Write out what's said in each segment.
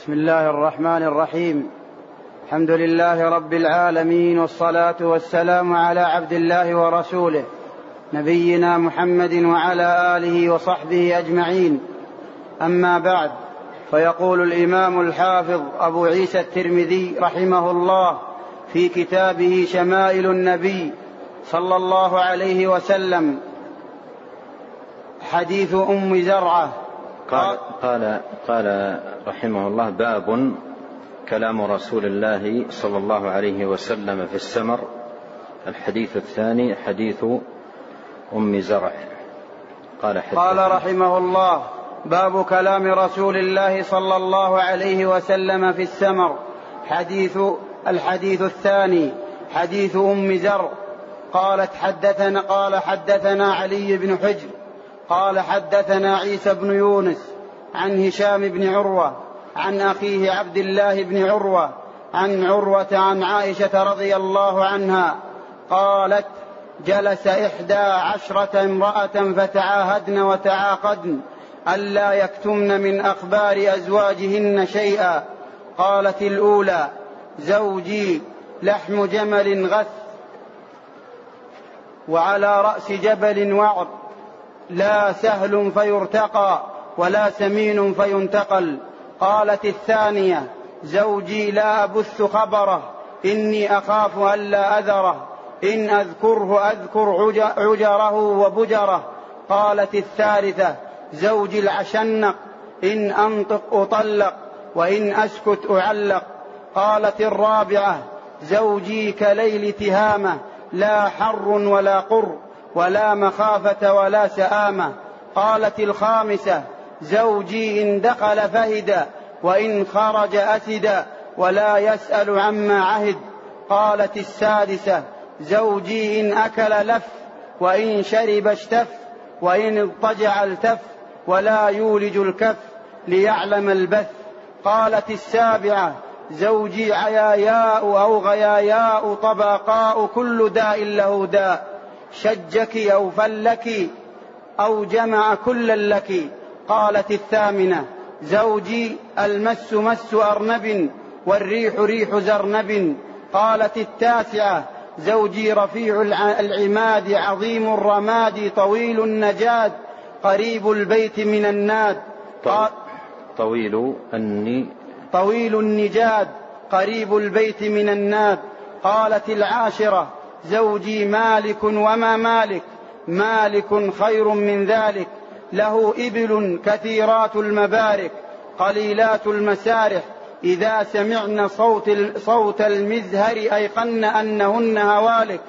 بسم الله الرحمن الرحيم. الحمد لله رب العالمين والصلاة والسلام على عبد الله ورسوله نبينا محمد وعلى آله وصحبه أجمعين. أما بعد فيقول الإمام الحافظ أبو عيسى الترمذي رحمه الله في كتابه شمائل النبي صلى الله عليه وسلم حديث أم زرعة قال, قال, قال رحمه الله باب كلام رسول الله صلى الله عليه وسلم في السمر. الحديث الثاني حديث أم زرع. قال قال رحمه الله باب كلام رسول الله صلى الله عليه وسلم في السمر. حديث الحديث الثاني حديث أم زرع. قالت حدثنا قال حدثنا علي بن حجر. قال حدثنا عيسى بن يونس عن هشام بن عروة عن أخيه عبد الله بن عروة عن عروة عن عائشة رضي الله عنها قالت جلس إحدى عشرة امرأة فتعاهدن وتعاقدن ألا يكتمن من أخبار أزواجهن شيئا. قالت الأولى زوجي لحم جمل غث وعلى رأس جبل وعر لا سهل فيرتقى ولا سمين فينتقل. قالت الثانية زوجي لا أبث خبره إني أخاف ألا أذره إن أذكره أذكر عجره وبجره. قالت الثالثة زوجي العشنق إن أنطق أطلق وإن أسكت أعلق. قالت الرابعة زوجي كليل تهامة لا حر ولا قر. ولا مخافة ولا سآمة قالت الخامسة زوجي إن دخل فهد وإن خرج أسد ولا يسأل عما عهد. قالت السادسة زوجي إن أكل لف وإن شرب اشتف وإن اضطجع التف ولا يولج الكف ليعلم البث. قالت السابعة زوجي عياياء أو غياياء طبقاء كل داء له داء. شجك أو فلك أو جمع كلا لك. قالت الثامنة زوجي المس مس أرنب والريح ريح زرنب. قالت التاسعة زوجي رفيع العماد عظيم الرماد طويل النجاد قريب البيت من الناد. طويل الني طويل النجاد قريب البيت من الناد. قالت العاشرة زوجي مالك وما مالك. مالك خير من ذلك. له إبل كثيرات المبارك قليلات المسارح. إذا سمعن صوت, صوت المزهر أيقن أنهن هوالك.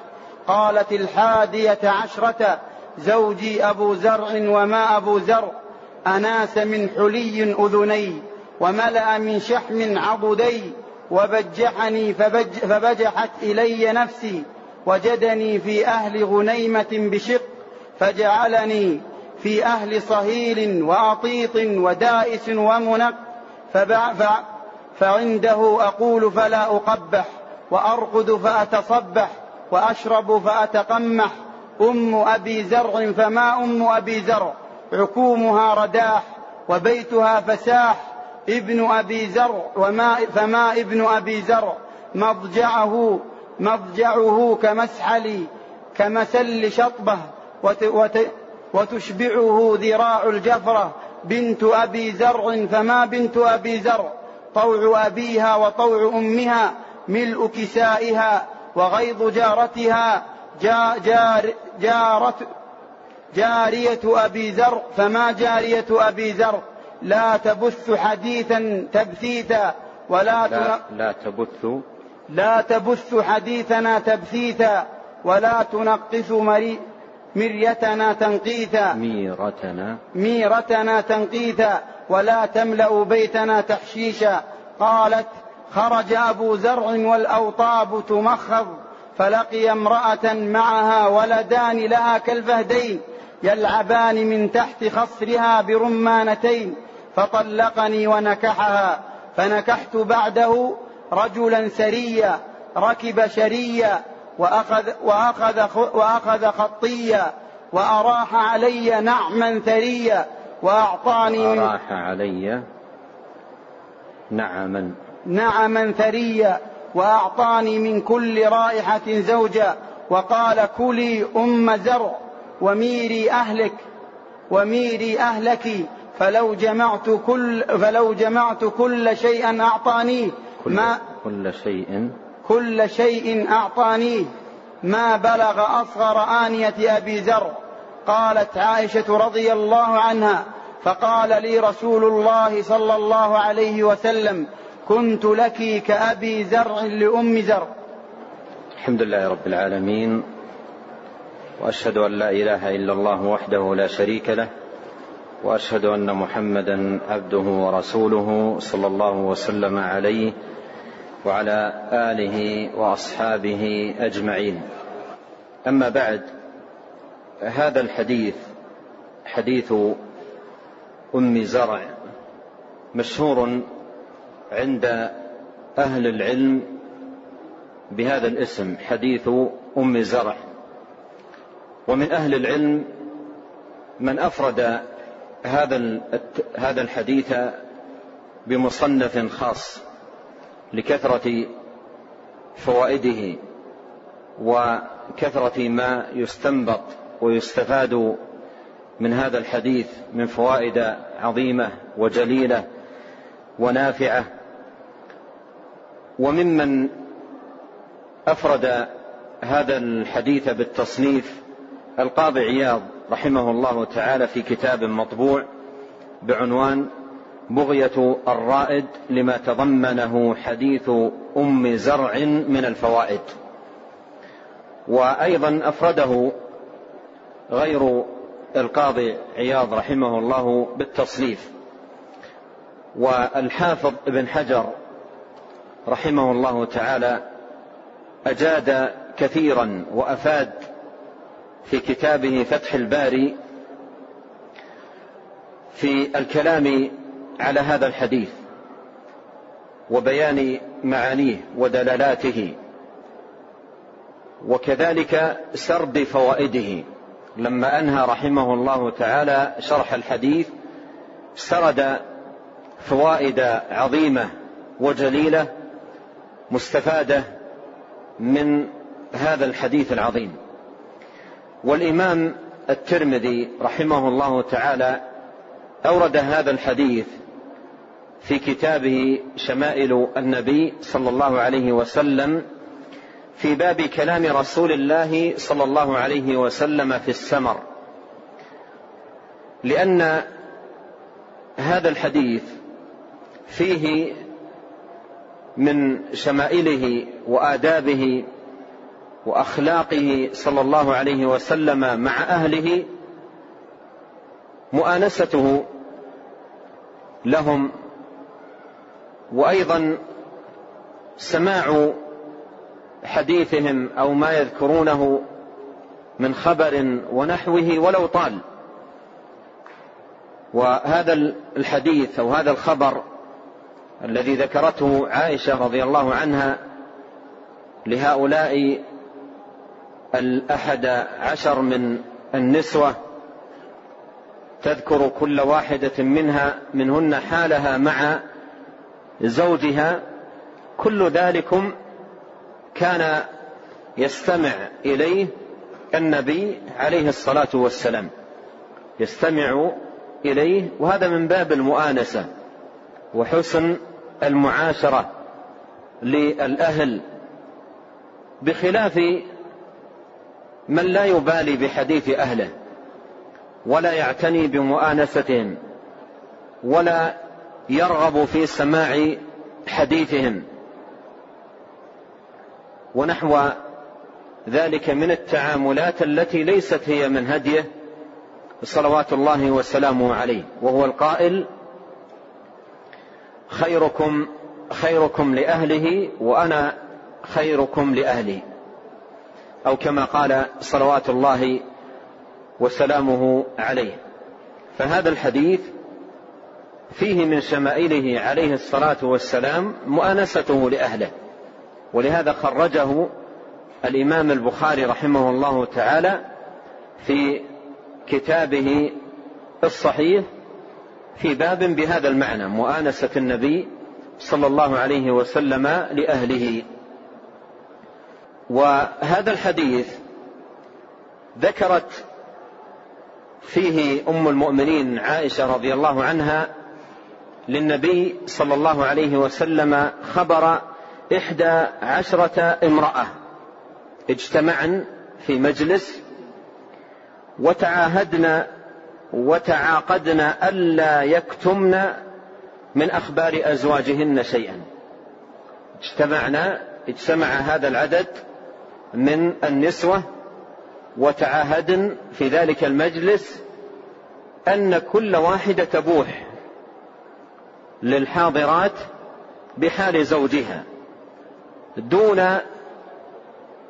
قالت الحادية عشرة زوجي أبو زرع وما أبو زرع. أناس من حلي أذني وملأ من شحم عضدي. وبجحني فبج فبجحت إلي نفسي. وجدني في أهل غنيمة بشق فجعلني في أهل صهيل وأطيط ودائس ومنق فعنده أقول فلا أقبح وأرقد فأتصبح وأشرب فأتقمح أم أبي زرع فما أم أبي زرع عكومها رداح وبيتها فساح ابن أبي زرع وما فما ابن أبي زرع مضجعه مضجعه كمسحل كمسل شطبة وت وت وتشبعه ذراع الجفرة. بنت أبي زرع فما بنت أبي زرع؟ طوع أبيها وطوع أمها ملء كسائها وغيظ جارتها. جا جار جارت جارية أبي زرع فما جارية أبي زرع؟ لا تبث حديثا تبثيتا ولا لا, لا تبث لا تبث حديثنا تبثيتا ولا تنقص مري مريتنا تنقيثا. ميرتنا. ميرتنا تنقيثا ولا تملأ بيتنا تحشيشا. قالت خرج أبو زرع والأوطاب تمخض فلقي امرأة معها ولدان لها كالفهدين يلعبان من تحت خصرها برمانتين فطلقني ونكحها فنكحت بعده رجلا سريا ركب شريا وأخذ, وأخذ, وأخذ خطيا وأراح علي نعما ثريا وأعطاني أراح علي نعما. نعما ثريا وأعطاني من كل رائحة زوجا وقال كلي أم زرع وميري أهلك وميري أهلك فلو جمعت كل فلو جمعت كل شيء أعطانيه كل ما كل شيء. كل شيء أعطانيه ما بلغ أصغر آنية أبي زر قالت عائشة رضي الله عنها فقال لي رسول الله صلى الله عليه وسلم كنت لك كأبي زرع لأم زرع الحمد لله رب العالمين وأشهد أن لا إله إلا الله وحده لا شريك له وأشهد أن محمدا عبده ورسوله صلى الله وسلم عليه وعلى آله وأصحابه أجمعين. أما بعد هذا الحديث حديث أم زرع مشهور عند أهل العلم بهذا الاسم حديث أم زرع. ومن أهل العلم من أفرد هذا هذا الحديث بمصنف خاص. لكثرة فوائده وكثرة ما يستنبط ويستفاد من هذا الحديث من فوائد عظيمة وجليلة ونافعة. وممن أفرد هذا الحديث بالتصنيف القاضي عياض رحمه الله تعالى في كتاب مطبوع بعنوان بغية الرائد لما تضمنه حديث أم زرع من الفوائد. وأيضا أفرده غير القاضي عياض رحمه الله بالتصنيف. والحافظ ابن حجر رحمه الله تعالى أجاد كثيرا وأفاد في كتابه فتح الباري في الكلام على هذا الحديث وبيان معانيه ودلالاته وكذلك سرد فوائده. لما أنهى رحمه الله تعالى شرح الحديث سرد فوائد عظيمة وجليلة مستفادة من هذا الحديث العظيم. والإمام الترمذي رحمه الله تعالى أورد هذا الحديث في كتابه شمائل النبي صلى الله عليه وسلم في باب كلام رسول الله صلى الله عليه وسلم في السمر. لأن هذا الحديث فيه من شمائله وآدابه وأخلاقه صلى الله عليه وسلم مع أهله مؤانسته لهم وأيضا سماع حديثهم أو ما يذكرونه من خبر ونحوه ولو طال. وهذا الحديث أو هذا الخبر الذي ذكرته عائشة رضي الله عنها لهؤلاء الأحد عشر من النسوة تذكر كل واحدة منها منهن حالها مع زوجها كل ذلكم كان يستمع إليه النبي عليه الصلاة والسلام. يستمع إليه وهذا من باب المؤانسة وحسن المعاشرة للأهل. بخلاف من لا يبالي بحديث أهله ولا يعتني بمؤانستهم ولا يرغب في سماع حديثهم. ونحو ذلك من التعاملات التي ليست هي من هديه صلوات الله وسلامه عليه. وهو القائل خيركم خيركم لأهله وأنا خيركم لأهلي. أو كما قال صلوات الله وسلامه عليه. فهذا الحديث فيه من شمائله عليه الصلاة والسلام مؤانسته لأهله. ولهذا خرجه الإمام البخاري رحمه الله تعالى في كتابه الصحيح في باب بهذا المعنى مؤانسة النبي صلى الله عليه وسلم لأهله. وهذا الحديث ذكرت فيه أم المؤمنين عائشة رضي الله عنها للنبي صلى الله عليه وسلم خبر إحدى عشرة امرأة اجتمعن في مجلس وتعاهدن وتعاقدن ألا يكتمن من أخبار أزواجهن شيئا. اجتمعنا اجتمع هذا العدد من النسوة وتعاهدن في ذلك المجلس أن كل واحدة تبوح. للحاضرات بحال زوجها دون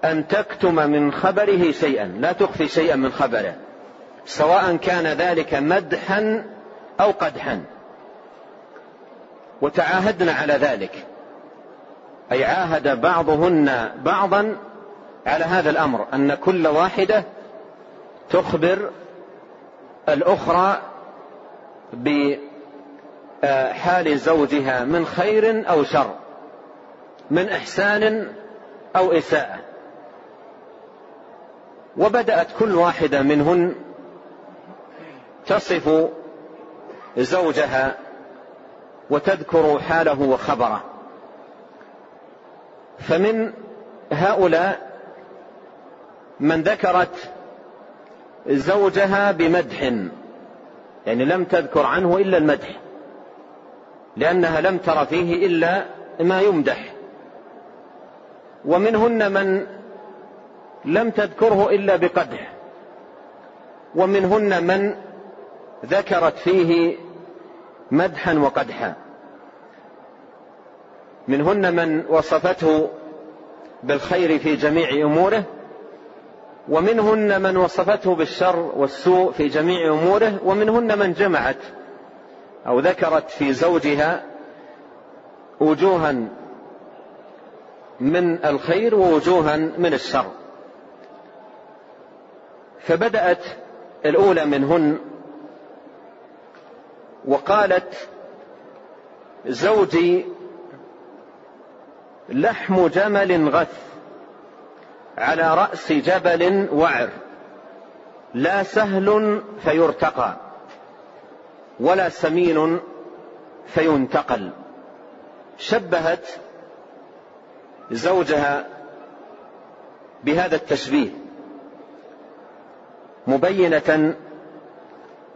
أن تكتم من خبره شيئا لا تخفي شيئا من خبره سواء كان ذلك مدحا أو قدحا. وتعاهدنا على ذلك أي عاهد بعضهن بعضا على هذا الأمر أن كل واحدة تخبر الأخرى بحال زوجها من خير أو شر من إحسان أو إساءة. وبدأت كل واحدة منهن تصف زوجها وتذكر حاله وخبره. فمن هؤلاء من ذكرت زوجها بمدح يعني لم تذكر عنه إلا المدح. لأنها لم تر فيه إلا ما يمدح. ومنهن من لم تذكره إلا بقدح. ومنهن من ذكرت فيه مدحا وقدحا. منهن من وصفته بالخير في جميع أموره. ومنهن من وصفته بالشر والسوء في جميع أموره. ومنهن من جمعت أو ذكرت في زوجها وجوها من الخير ووجوها من الشر. فبدأت الأولى منهن وقالت زوجي لحم جمل غث على رأس جبل وعر لا سهل فيرتقى. ولا سمين فينتقل. شبهت زوجها بهذا التشبيه مبينة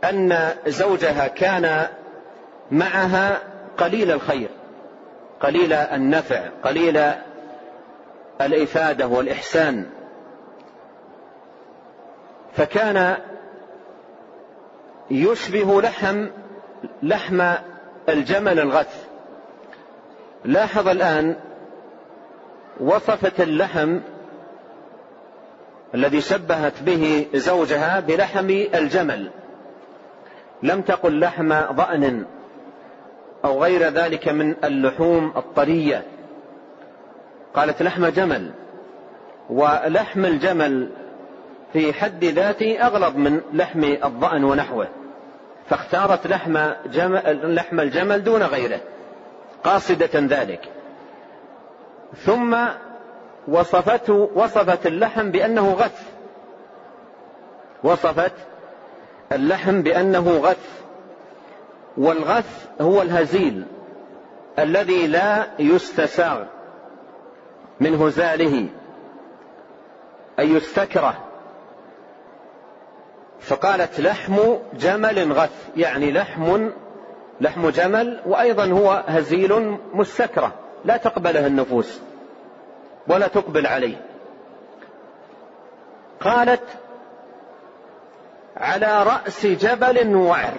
أن زوجها كان معها قليل الخير قليل النفع قليل الإفادة والإحسان. فكان يشبه لحم لحم الجمل الغث. لاحظ الآن وصفت اللحم الذي شبهت به زوجها بلحم الجمل. لم تقل لحم ضأن أو غير ذلك من اللحوم الطرية. قالت لحم جمل ولحم الجمل في حد ذاته أغلظ من لحم الضأن ونحوه فاختارت لحم, جمل لحم الجمل دون غيره قاصدة ذلك. ثم وصفته وصفت اللحم بأنه غث. وصفت اللحم بأنه غث. والغث هو الهزيل الذي لا يستساغ من هزاله أي يستكره. فقالت لحم جمل غث يعني لحم لحم جمل وأيضا هو هزيل مستكرة لا تقبله النفوس ولا تقبل عليه. قالت على رأس جبل وعر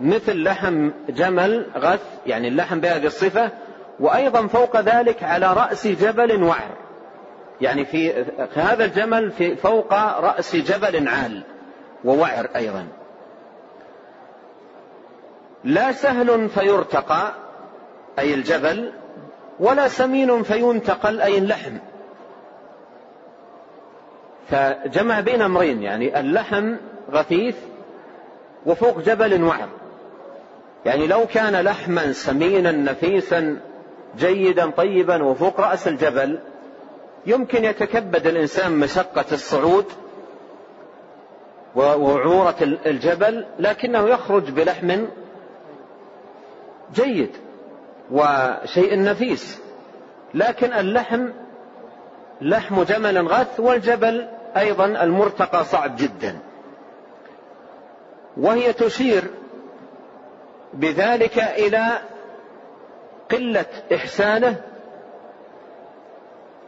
مثل لحم جمل غث يعني اللحم بهذه الصفة وأيضا فوق ذلك على رأس جبل وعر. يعني في هذا الجمل في فوق رأس جبل عال ووعر أيضا. لا سهل فيرتقى أي الجبل ولا سمين فينتقل أي اللحم. فجمع بين أمرين يعني اللحم غثيث وفوق جبل وعر. يعني لو كان لحما سمينا نفيسا جيدا طيبا وفوق رأس الجبل يمكن يتكبد الإنسان مشقة الصعود ووعورة الجبل لكنه يخرج بلحم جيد وشيء نفيس. لكن اللحم لحم جمل غث والجبل أيضا المرتقى صعب جدا. وهي تشير بذلك إلى قلة إحسانه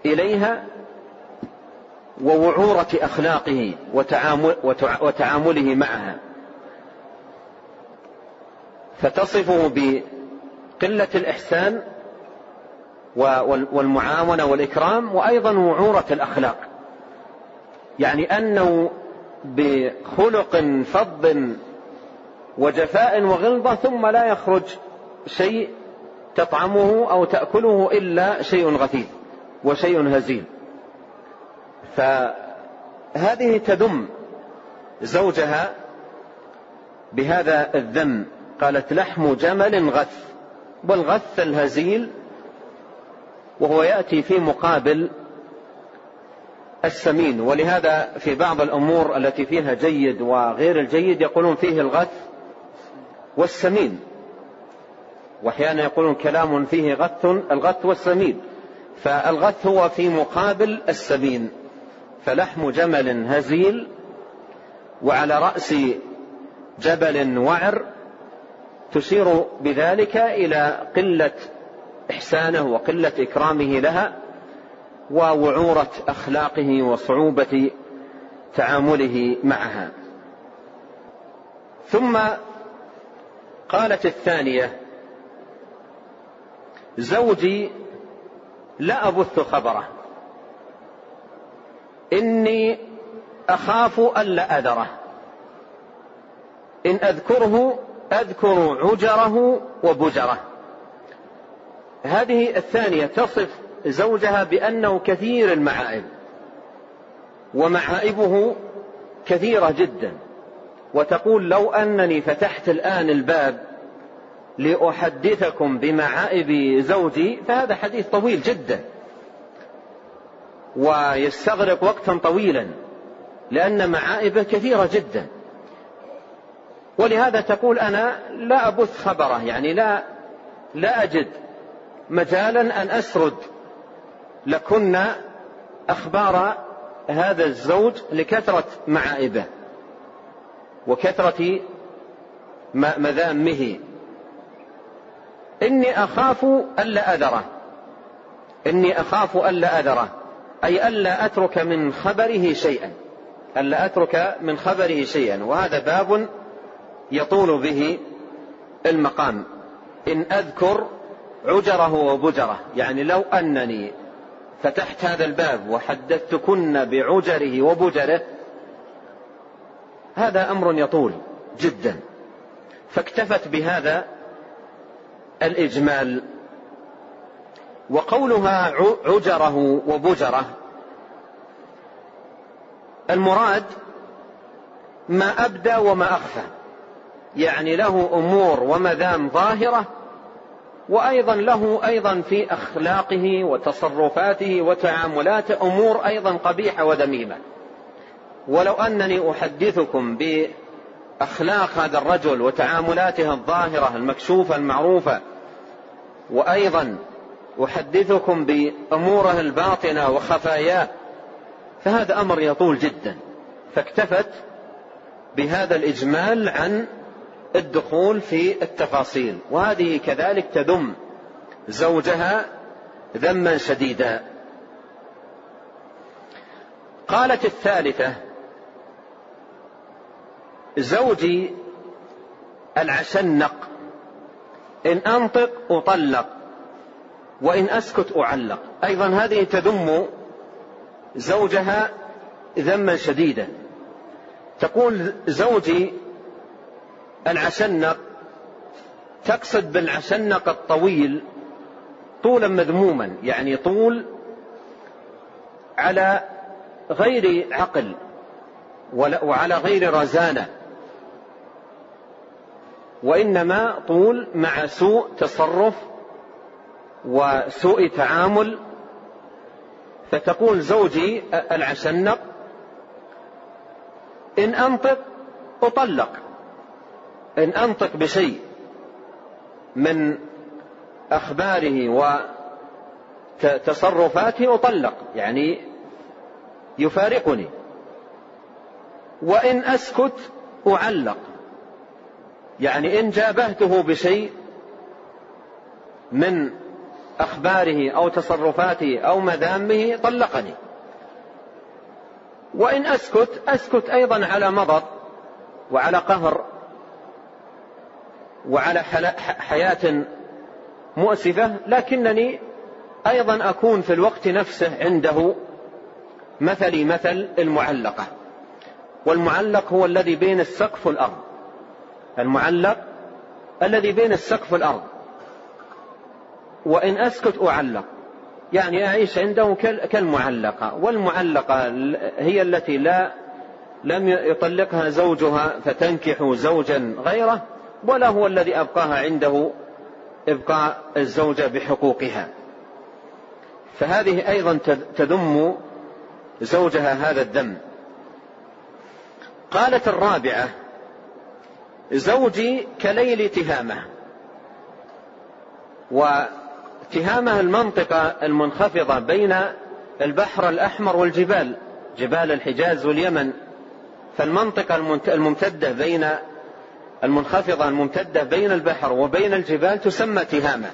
إليها ووعورة أخلاقه وتعامل وتعامله معها. فتصفه بقلة الإحسان والمعاونة والإكرام وأيضا وعورة الأخلاق. يعني أنه بخلق فظ وجفاء وغلظة ثم لا يخرج شيء تطعمه أو تأكله إلا شيء غثيث. وشيء هزيل. فهذه تذم زوجها بهذا الذم. قالت لحم جمل غث. والغث الهزيل وهو يأتي في مقابل السمين. ولهذا في بعض الأمور التي فيها جيد وغير الجيد يقولون فيه الغث والسمين. وأحيانا يقولون كلام فيه غث الغث والسمين. فالغث هو في مقابل السمين فلحم جمل هزيل وعلى رأس جبل وعر تشير بذلك إلى قلة إحسانه وقلة إكرامه لها ووعورة أخلاقه وصعوبة تعامله معها. ثم قالت الثانية زوجي لا أبث خبره. إني أخاف ألا أذره. إن أذكره أذكر عجره وبجره. هذه الثانية تصف زوجها بأنه كثير المعائب ومعائبه كثيرة جدا. وتقول لو أنني فتحت الآن الباب لأحدثكم بمعائب زوجي فهذا حديث طويل جدا. ويستغرق وقتا طويلا لأن معائبه كثيرة جدا. ولهذا تقول أنا لا أبث خبره يعني لا لا أجد مجالا أن أسرد. لكن أخبار هذا الزوج لكثرة معائبه وكثرة مذامه. إني أخاف ألا أذره. إني أخاف ألا أذره. أي ألا أترك من خبره شيئا. ألا أترك من خبره شيئا. وهذا باب يطول به المقام. إن أذكر عجره وبجره. يعني لو أنني فتحت هذا الباب وحدثتكن بعجره وبجره هذا أمر يطول جدا. فاكتفت بهذا الإجمال. وقولها عجره وبجره. المراد ما أبدى وما أخفى. يعني له أمور ومذام ظاهرة وأيضا له أيضا في أخلاقه وتصرفاته وتعاملاته أمور أيضا قبيحة وذميمه ولو أنني أحدثكم باخلاق هذا الرجل وتعاملاته الظاهرة المكشوفة المعروفة. وأيضا أحدثكم بأموره الباطنة وخفاياه. فهذا أمر يطول جدا. فاكتفت بهذا الإجمال عن الدخول في التفاصيل. وهذه كذلك تذم زوجها ذما شديدا. قالت الثالثة زوجي العشنق. إن أنطق أطلق وإن أسكت أعلق. أيضا هذه تذم زوجها ذما شديدا. تقول زوجي العشنق تقصد بالعشنق الطويل طولا مذموما يعني طول على غير عقل وعلى غير رزانة. وإنما طول مع سوء تصرف وسوء تعامل. فتقول زوجي العشنق إن أنطق أطلق. إن أنطق بشيء من أخباره وتصرفاته أطلق يعني يفارقني. وإن أسكت أعلق. يعني إن جابهته بشيء من أخباره أو تصرفاته أو مذامه طلقني. وإن أسكت أسكت أيضا على مضض وعلى قهر وعلى حياة مؤسفة لكنني أيضا أكون في الوقت نفسه عنده مثلي مثل المعلقة. والمعلق هو الذي بين السقف والأرض. المعلق الذي بين السقف والأرض. وإن أسكت أعلق. يعني أعيش عنده كالمعلقة. والمعلقة هي التي لا لم يطلقها زوجها فتنكح زوجا غيره ولا هو الذي أبقاها عنده إبقاء الزوجة بحقوقها. فهذه أيضا تذم زوجها هذا الذم قالت الرابعة زوجي كليل تهامة. وتهامة المنطقة المنخفضة بين البحر الأحمر والجبال جبال الحجاز واليمن. فالمنطقة الممتدة بين المنخفضة الممتدة بين البحر وبين الجبال تسمى تهامة.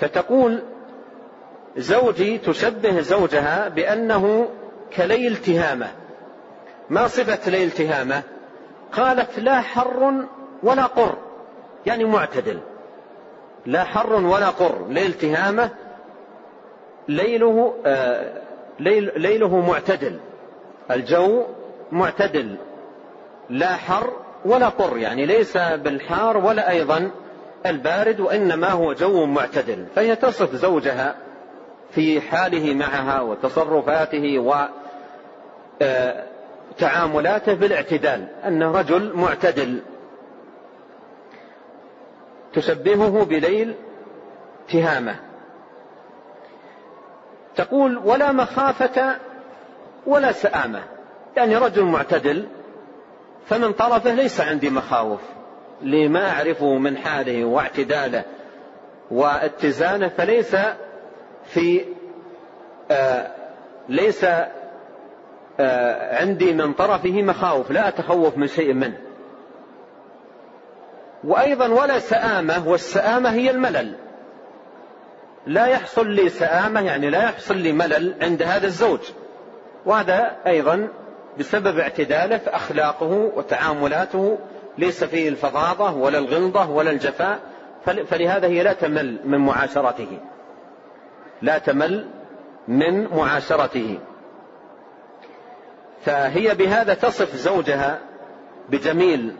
فتقول زوجي تشبه زوجها بأنه كليل تهامة. ما صفة ليل تهامة؟ قالت لا حر ولا قر. يعني معتدل. لا حر ولا قر. ليل تهامة ليله آه ليل ليله معتدل. الجو معتدل. لا حر ولا قر. يعني ليس بالحار ولا أيضا البارد وإنما هو جو معتدل. فهي تصف زوجها في حاله معها وتصرفاته وتعاملاته آه، بالاعتدال أنه رجل معتدل. تشبهه بليل تهامة. تقول ولا مخافة ولا سآمة. يعني رجل معتدل فمن طرفه ليس عندي مخاوف. لما أعرفه من حاله واعتداله واتزانه فليس في آه ليس عندي من طرفه مخاوف لا أتخوف من شيء منه وأيضا ولا سآمة والسآمة هي الملل. لا يحصل لي سآمة يعني لا يحصل لي ملل عند هذا الزوج. وهذا أيضا بسبب اعتداله في أخلاقه وتعاملاته ليس فيه الفظاظة ولا الغلظة ولا الجفاء. فلهذا هي لا تمل من معاشرته. لا تمل من معاشرته. فهي بهذا تصف زوجها بجميل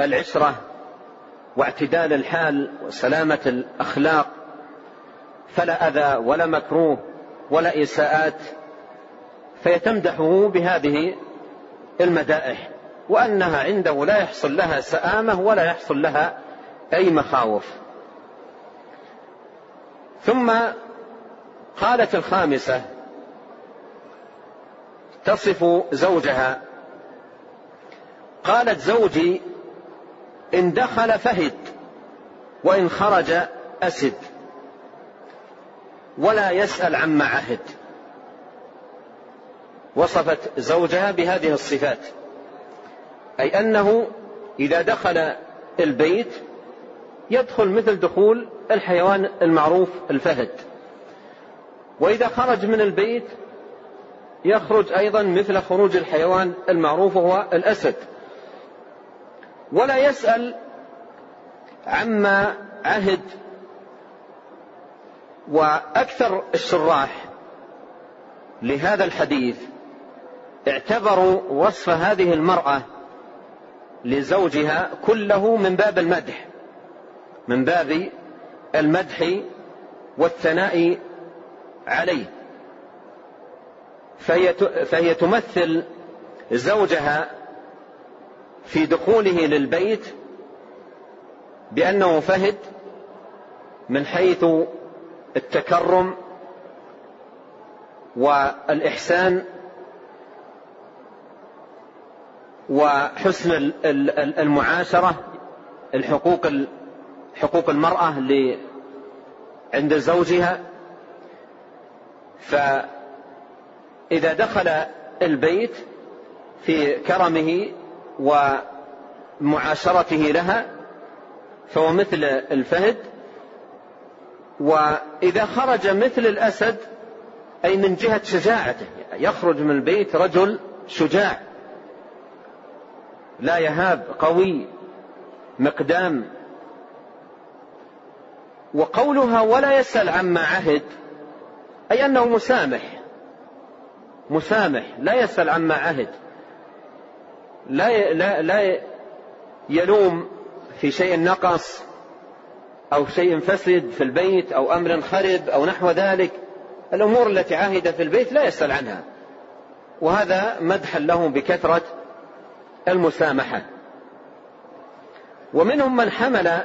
العشرة واعتدال الحال وسلامة الأخلاق. فلا أذى ولا مكروه ولا إساءات. فيتمدحه بهذه المدائح وأنها عنده لا يحصل لها سآمة ولا يحصل لها أي مخاوف. ثم قالت الخامسة تصف زوجها. قالت زوجي إن دخل فهد وإن خرج أسد. ولا يسأل عما عهد. وصفت زوجها بهذه الصفات. أي أنه إذا دخل البيت يدخل مثل دخول الحيوان المعروف الفهد. وإذا خرج من البيت يخرج أيضا مثل خروج الحيوان المعروف وهو الأسد. ولا يسأل عما عهد وأكثر الشراح لهذا الحديث. اعتبروا وصف هذه المرأة لزوجها كله من باب المدح من باب المدح والثناء عليه. فهي فهي تمثل زوجها في دخوله للبيت بأنه فهد من حيث التكرم والإحسان وحسن المعاشرة الحقوق حقوق المرأة عند زوجها. فإذا دخل البيت في كرمه ومعاشرته لها فهو مثل الفهد. وإذا خرج مثل الأسد أي من جهة شجاعته يخرج من البيت رجل شجاع لا يهاب قوي مقدام. وقولها ولا يسأل عما عهد أي أنه مسامح. مسامح لا يسأل عما عهد. لا لا لا يلوم في شيء نقص أو شيء فسد في البيت أو أمر خرب أو نحو ذلك. الأمور التي عهد في البيت لا يسأل عنها. وهذا مدحا له بكثرة المسامحة. ومنهم من حمل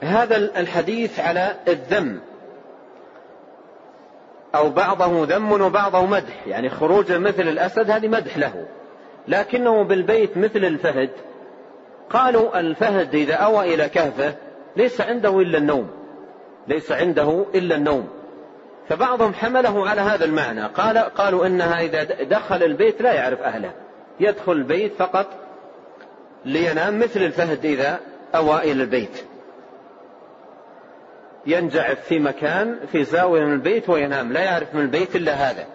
هذا الحديث على الذم. أو بعضه ذم وبعضه مدح. يعني خروج مثل الأسد هذه مدح له. لكنه بالبيت مثل الفهد. قالوا الفهد إذا أوى إلى كهفة ليس عنده إلا النوم. ليس عنده إلا النوم. فبعضهم حمله على هذا المعنى. قال قالوا إنها إذا دخل البيت لا يعرف أهله. يدخل البيت فقط لينام مثل الفهد إذا أوى إلى البيت. ينجعف في مكان في زاوية من البيت وينام. لا يعرف من البيت إلا هذا.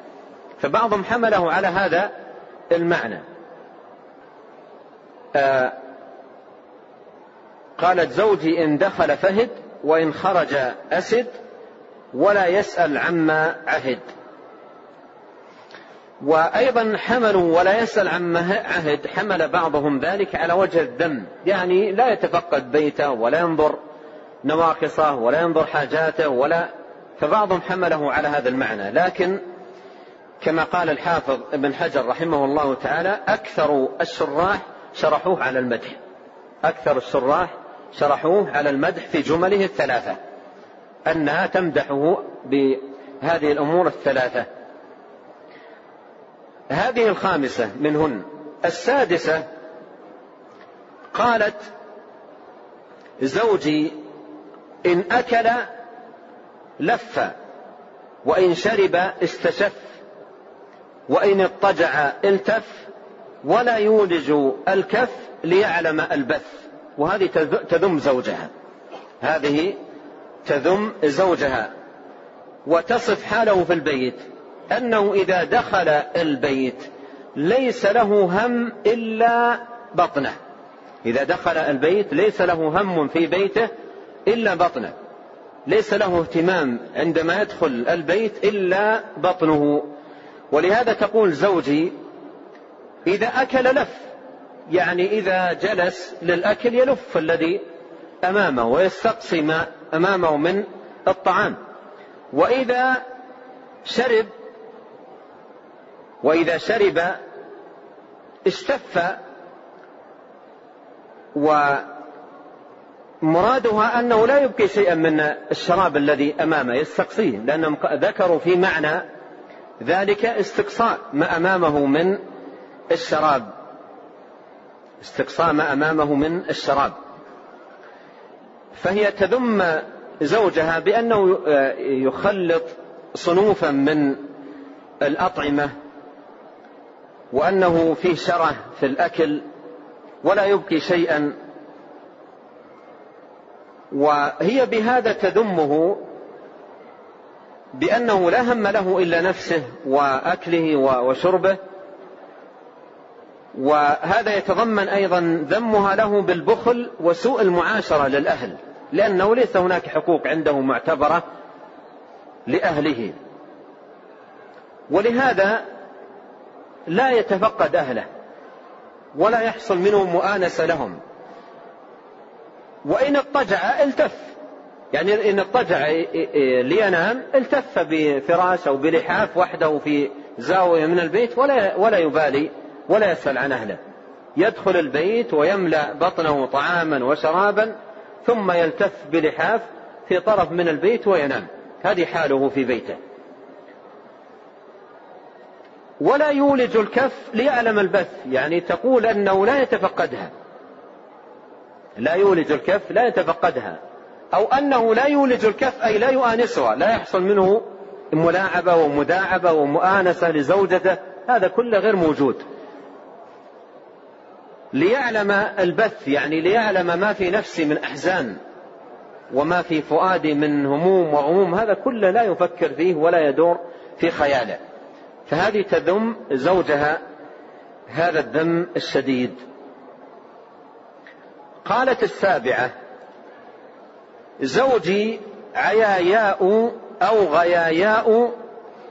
فبعضهم حمله على هذا المعنى. آه قالت زوجي إن دخل فهد وإن خرج أسد ولا يسأل عما عهد. وأيضا حملوا ولا يسأل عما عهد. حمل بعضهم ذلك على وجه الذم. يعني لا يتفقد بيته ولا ينظر. نواقصه ولا ينظر حاجاته ولا فبعضهم حمله على هذا المعنى. لكن كما قال الحافظ ابن حجر رحمه الله تعالى أكثر الشراح شرحوه على المدح. أكثر الشراح شرحوه على المدح في جمله الثلاثة. أنها تمدحه بهذه الأمور الثلاثة. هذه الخامسة منهن. السادسة قالت زوجي إن أكل لف وإن شرب استشف وإن اضطجع التف ولا يولج الكف ليعلم البث. وهذه تذم زوجها. هذه تذم زوجها. وتصف حاله في البيت. أنه إذا دخل البيت ليس له هم إلا بطنه. إذا دخل البيت ليس له هم في بيته إلا بطنه. ليس له اهتمام عندما يدخل البيت إلا بطنه. ولهذا تقول زوجي إذا أكل لف يعني إذا جلس للأكل يلف الذي أمامه ويستقصي ما أمامه من الطعام. وإذا شرب وإذا شرب استف ومرادها أنه لا يبقي شيئا من الشراب الذي امامه يستقصيه لأنهم ذكروا في معنى ذلك استقصاء ما أمامه من الشراب. استقصاء ما أمامه من الشراب. فهي تذم زوجها بأنه يخلط صنوفا من الأطعمة وأنه فيه شره في الأكل ولا يبقي شيئا وهي بهذا تذمه بأنه لا هم له إلا نفسه وأكله وشربه. وهذا يتضمن أيضا ذمها له بالبخل وسوء المعاشرة للأهل لأنه ليس هناك حقوق عنده معتبرة لأهله. ولهذا لا يتفقد أهله ولا يحصل منهم مؤانسة لهم. وإن اضطجع التف. يعني إن اضطجع لينام التف بفراش أو بلحاف وحده في زاوية من البيت ولا ولا يبالي ولا يسأل عن أهله. يدخل البيت ويملأ بطنه طعاما وشرابا ثم يلتف بلحاف في طرف من البيت وينام. هذه حاله في بيته. ولا يولج الكف ليعلم البث. يعني تقول أنه لا يتفقدها. لا يولج الكف لا يتفقدها. أو أنه لا يولج الكف أي لا يؤانسها لا يحصل منه ملاعبة ومداعبة ومؤانسة لزوجته. هذا كله غير موجود. ليعلم البث يعني ليعلم ما في نفسي من أحزان وما في فؤادي من هموم وغموم هذا كله لا يفكر فيه ولا يدور في خياله. فهذه تذم زوجها هذا الذم الشديد. قالت السابعة زوجي عياياء أو غياياء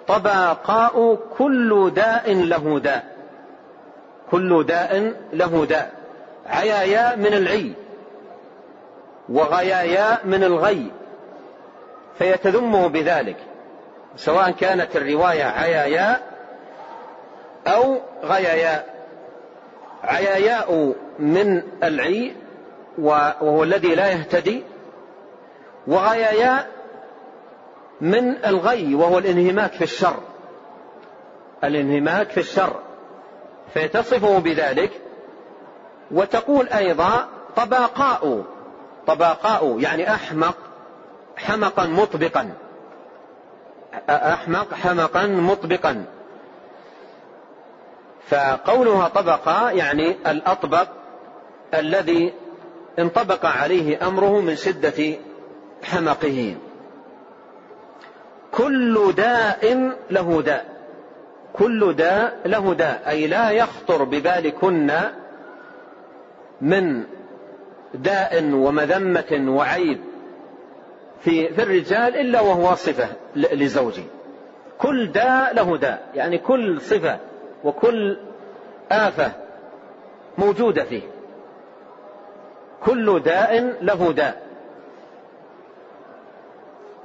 طباقاء كل داء له داء. كل داء له داء. عياياء من العي وغياياء من الغي. فيتذمه بذلك سواء كانت الرواية عياياء أو غياياء. عياياء من العي وهو الذي لا يهتدي وغياياء من الغي وهو الانهماك في الشر. الانهماك في الشر. فيتصفه بذلك وتقول أيضا طباقاء طباقاء يعني أحمق حمقا مطبقا. أحمق حمقا مطبقا. فقولها طبقا يعني الأطبق الذي انطبق عليه أمره من شدة حمقه. كل داء له داء. كل داء له داء. أي لا يخطر ببالكن من داء ومذمة وعيب في في الرجال إلا وهو صفة لزوجي كل داء له داء. يعني كل صفة وكل آفة موجودة فيه. كل داء له داء.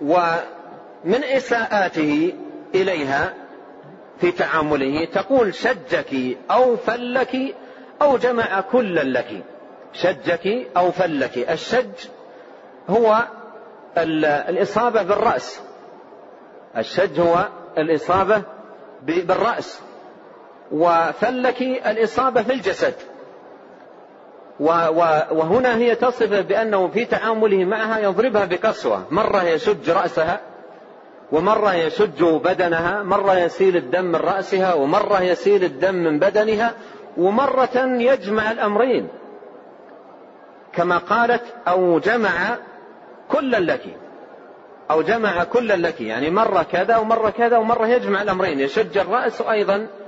ومن إساءاته إليها في تعامله تقول شجك أو فلك أو جمع كلا لك. شجك أو فلك. الشج هو الإصابة بالرأس. الشج هو الإصابة بالرأس. وفلك الإصابة في الجسد وهنا هي تصف بأنه في تعامله معها يضربها بقسوة. مرة يشج رأسها ومرة يشج بدنها مرة يسيل الدم من رأسها ومرة يسيل الدم من بدنها ومرة يجمع الأمرين. كما قالت أو جمع كلا لك. أو جمع كلا لك. يعني مرة كذا ومرة كذا ومرة يجمع الأمرين. يشج الرأس وأيضا آه،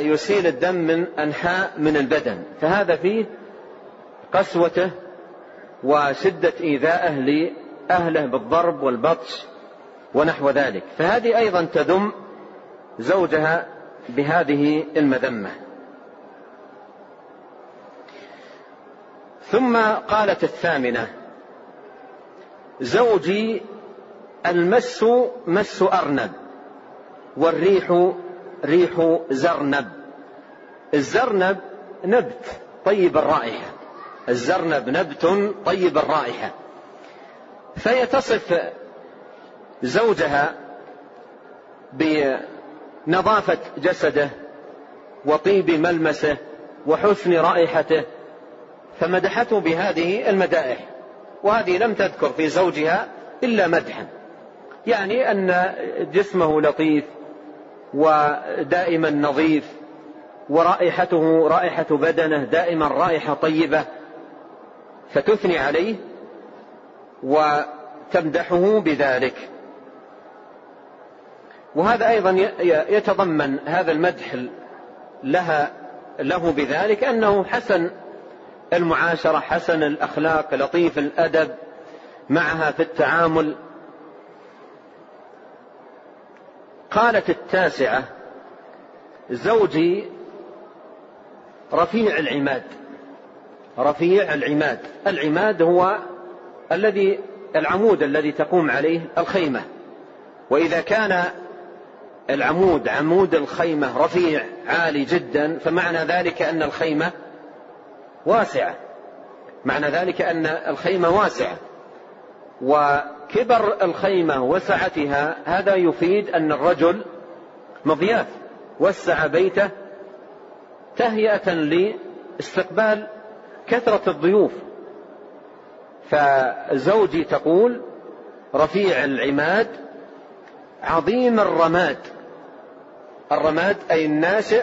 يسيل الدم من أنحاء من البدن. فهذا فيه قسوته وشدة إيذائه لأهله بالضرب والبطش ونحو ذلك. فهذه أيضا تذم زوجها بهذه المذمة. ثم قالت الثامنة زوجي المس مس أرنب والريح ريح زرنب. الزرنب نبت طيب الرائحة. الزرنب نبت طيب الرائحة. فهي تصف زوجها بنظافة جسده وطيب ملمسه وحسن رائحته فمدحته بهذه المدائح. وهذه لم تذكر في زوجها إلا مدحا. يعني أن جسمه لطيف ودائما نظيف ورائحته رائحة بدنة دائما رائحة طيبة فتثني عليه وتمدحه بذلك. وهذا أيضا يتضمن هذا المدح لها له بذلك أنه حسن المعاشرة حسن الأخلاق لطيف الأدب معها في التعامل قالت التاسعة زوجي رفيع العماد رفيع العماد العماد هو الذي العمود الذي تقوم عليه الخيمة. وإذا كان العمود عمود الخيمة رفيع عالي جدا فمعنى ذلك أن الخيمة واسعة. معنى ذلك أن الخيمة واسعة. وكبر الخيمة وسعتها هذا يفيد أن الرجل مضياف وسع بيته تهيئة لاستقبال كثرة الضيوف. فزوجي تقول رفيع العماد عظيم الرماد. الرماد أي الناشئ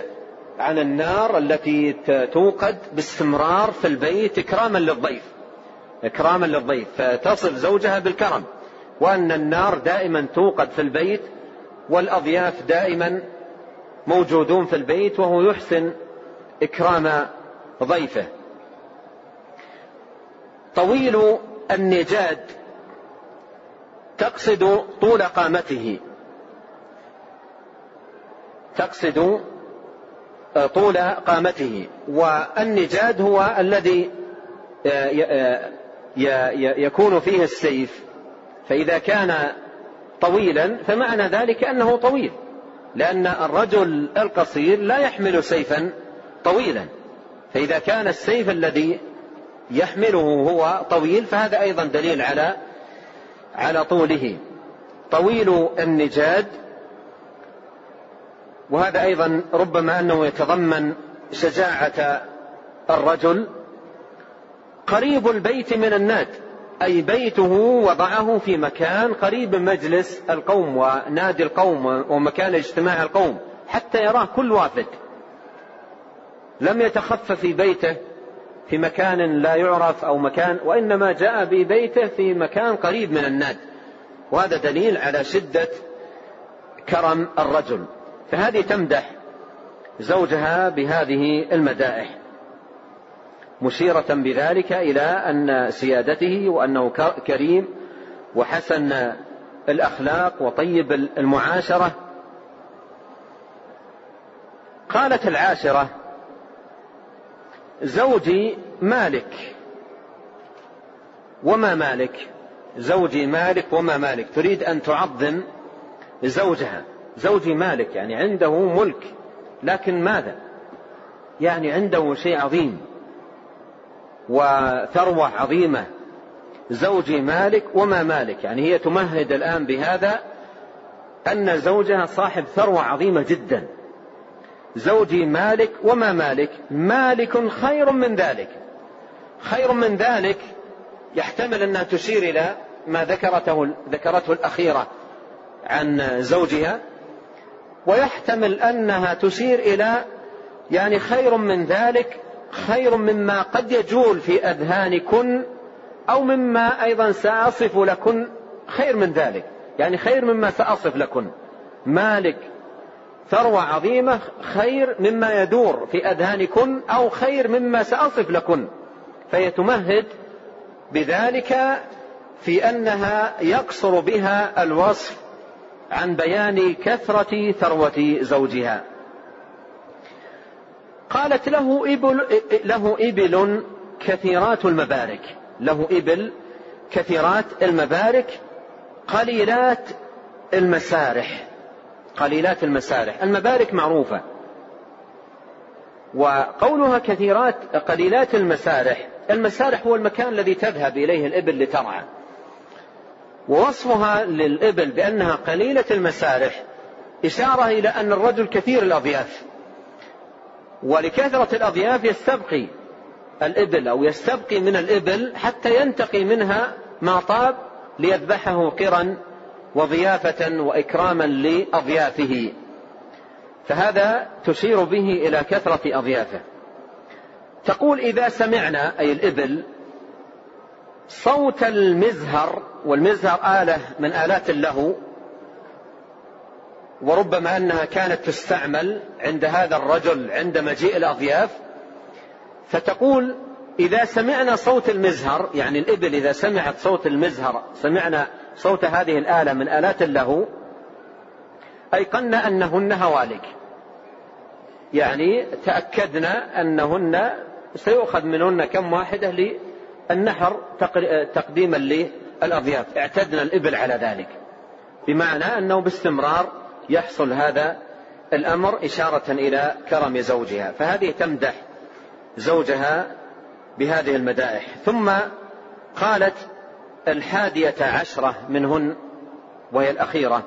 عن النار التي توقد باستمرار في البيت إكراما للضيف. إكراما للضيف فتصف زوجها بالكرم وأن النار دائما توقد في البيت والأضياف دائما موجودون في البيت وهو يحسن إكرام ضيفه. طويل النجاد تقصد طول قامته. تقصد آه، طول قامته. والنجاد هو الذي آه، يكون فيه السيف. فإذا كان طويلا فمعنى ذلك أنه طويل. لأن الرجل القصير لا يحمل سيفا طويلا. فإذا كان السيف الذي يحمله هو طويل فهذا أيضا دليل على على طوله. طويل النجاد وهذا أيضا ربما أنه يتضمن شجاعة الرجل قريب البيت من الناد أي بيته وضعه في مكان قريب مجلس القوم ونادي القوم ومكان اجتماع القوم حتى يراه كل وافد لم يتخف في بيته في مكان لا يعرف أو مكان وإنما جاء ببيته في مكان قريب من الناد. وهذا دليل على شدة كرم الرجل. فهذه تمدح زوجها بهذه المدائح. مشيرة بذلك إلى أن سيادته وأنه كريم وحسن الأخلاق وطيب المعاشرة. قالت العاشرة زوجي مالك. وما مالك؟ زوجي مالك وما مالك. تريد أن تعظم زوجها. زوجي مالك يعني عنده ملك لكن ماذا؟ يعني عنده شيء عظيم. وثروة عظيمة. زوجي مالك وما مالك. يعني هي تمهد الآن بهذا أن زوجها صاحب ثروة عظيمة جدا. زوجي مالك وما مالك. مالك خير من ذلك. خير من ذلك يحتمل أنها تشير إلى ما ذكرته ذكرته الأخيرة عن زوجها. ويحتمل أنها تشير إلى يعني خير من ذلك خير مما قد يجول في أذهانكن أو مما أيضا سأصف لكن خير من ذلك. يعني خير مما سأصف لكن. مالك ثروة عظيمة خير مما يدور في أذهانكن أو خير مما سأصف لكن. فهي تمهد بذلك في أنها يقصر بها الوصف عن بيان كثرة ثروة زوجها. قالت له إبل, له إبل كثيرات المبارك له إبل كثيرات المبارك قليلات المسارح قليلات المسارح. المبارك معروفة وقولها كثيرات قليلات المسارح. المسارح هو المكان الذي تذهب إليه الإبل لترعى. ووصفها للإبل بأنها قليلة المسارح إشارة إلى أن الرجل كثير الأضياف. ولكثرة الأضياف يستبقي الإبل أو يستبقي من الإبل حتى ينتقي منها ما طاب ليذبحه قرا وضيافة وإكراما لأضيافه. فهذا تشير به إلى كثرة أضيافه. تقول إذا سمعنا أي الإبل صوت المزهر والمزهر آلة من آلات اللهو وربما أنها كانت تستعمل عند هذا الرجل عند مجيء الأضياف فتقول إذا سمعنا صوت المزهر يعني الإبل إذا سمعت صوت المزهر سمعنا صوت هذه الآلة من آلات اللهو أيقنا أنهن هوالك. يعني تأكدنا أنهن سيؤخذ منهن كم واحدة للنحر تقديما للأضياف. اعتدنا الإبل على ذلك. بمعنى أنه باستمرار يحصل هذا الأمر إشارة إلى كرم زوجها فهذه تمدح زوجها بهذه المدائح. ثم قالت الحادية عشرة منهن وهي الأخيرة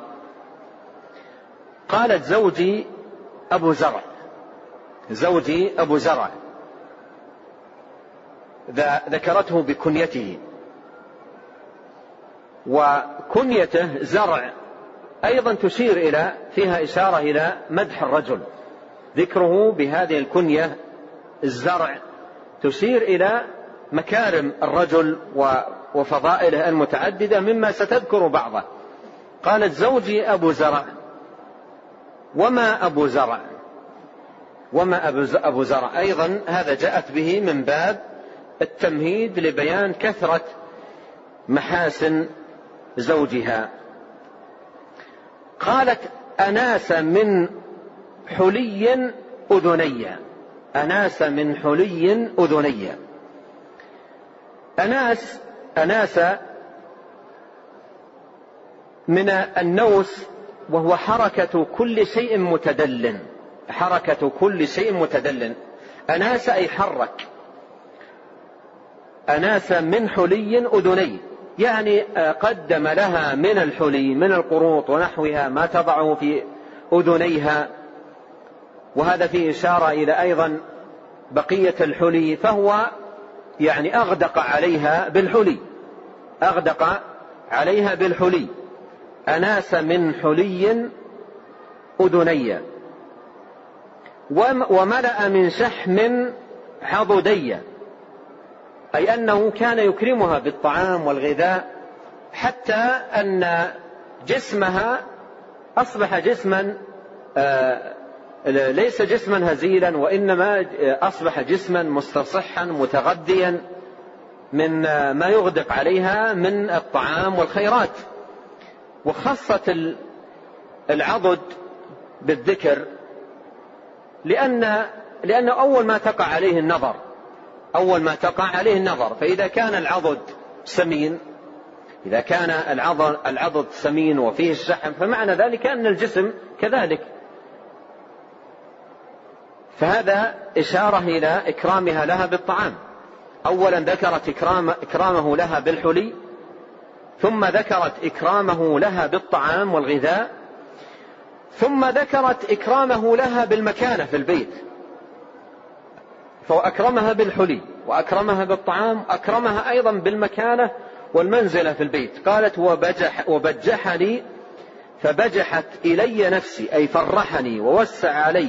قالت زوجي أبو زرع زوجي أبو زرع ذكرته بكنيته وكنيته زرع أيضا تشير إلى فيها إشارة إلى مدح الرجل. ذكره بهذه الكنية الزرع. تشير إلى مكارم الرجل وفضائله المتعددة مما ستذكر بعضه. قالت زوجي أبو زرع. وما أبو زرع؟ وما أبو زرع؟ أيضا هذا جاءت به من باب التمهيد لبيان كثرة محاسن زوجها. قالت أناس من حلي أذني. أناس من حلي أذني. أناس أناس من النوس وهو حركة كل شيء متدل. حركة كل شيء متدل. أناس أي حرك. أناس من حلي أذني. يعني قدم لها من الحلي من القروط ونحوها ما تضعه في أذنيها. وهذا فيه إشارة إلى أيضا بقية الحلي فهو يعني أغدق عليها بالحلي أغدق عليها بالحلي. أناس من حلي أذني وملأ من شحم حضدي أي أنه كان يكرمها بالطعام والغذاء حتى أن جسمها أصبح جسما آه، ليس جسما هزيلا وإنما أصبح جسما مستصحا متغذيا من ما يغدق عليها من الطعام والخيرات. وخصت العضد بالذكر لأن لأنه أول ما تقع عليه النظر أول ما تقع عليه النظر. فإذا كان العضد سمين إذا كان العضد, العضد سمين وفيه الشحم فمعنى ذلك أن الجسم كذلك. فهذا إشارة إلى إكرامها لها بالطعام. أولا ذكرت إكرام إكرامه لها بالحلي ثم ذكرت إكرامه لها بالطعام والغذاء ثم ذكرت إكرامه لها بالمكانة في البيت. فأكرمها بالحلي وأكرمها بالطعام أكرمها أيضا بالمكانة والمنزلة في البيت. قالت وبجح وبجحني فبجحت إلي نفسي أي فرحني ووسع علي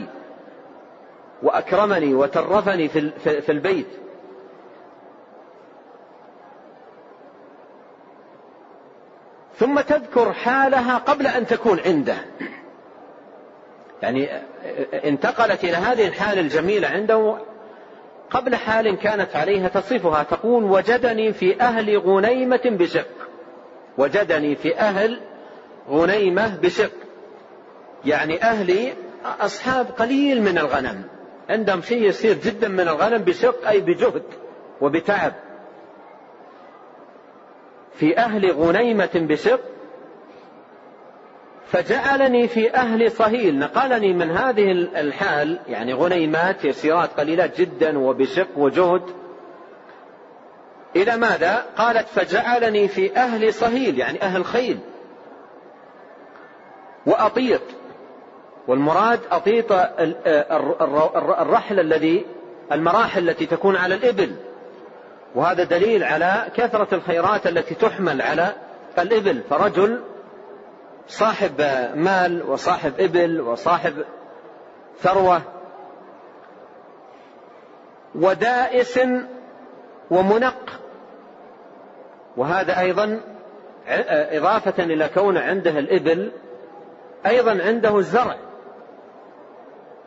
وأكرمني وترفني في البيت. ثم تذكر حالها قبل أن تكون عنده. يعني انتقلت إلى هذه الحالة الجميلة عنده قبل حال كانت عليها تصفها تقول وجدني في أهل غنيمة بشق. وجدني في أهل غنيمة بشق. يعني أهلي أصحاب قليل من الغنم. عندهم شيء يسير جدا من الغنم بشق أي بجهد وبتعب. في أهل غنيمة بشق فجعلني في أهل صهيل. نقلني من هذه الحال يعني غنيمات يسيرات قليلات جدا وبشق وجهد إلى ماذا؟ قالت فجعلني في أهل صهيل يعني أهل خيل. وأطيط. والمراد أطيط الرحل الذي المراحل التي تكون على الإبل. وهذا دليل على كثرة الخيرات التي تحمل على الإبل. فرجل صاحب مال وصاحب إبل وصاحب ثروة ودائس ومنق. وهذا أيضا إضافة إلى كون عنده الإبل أيضا عنده الزرع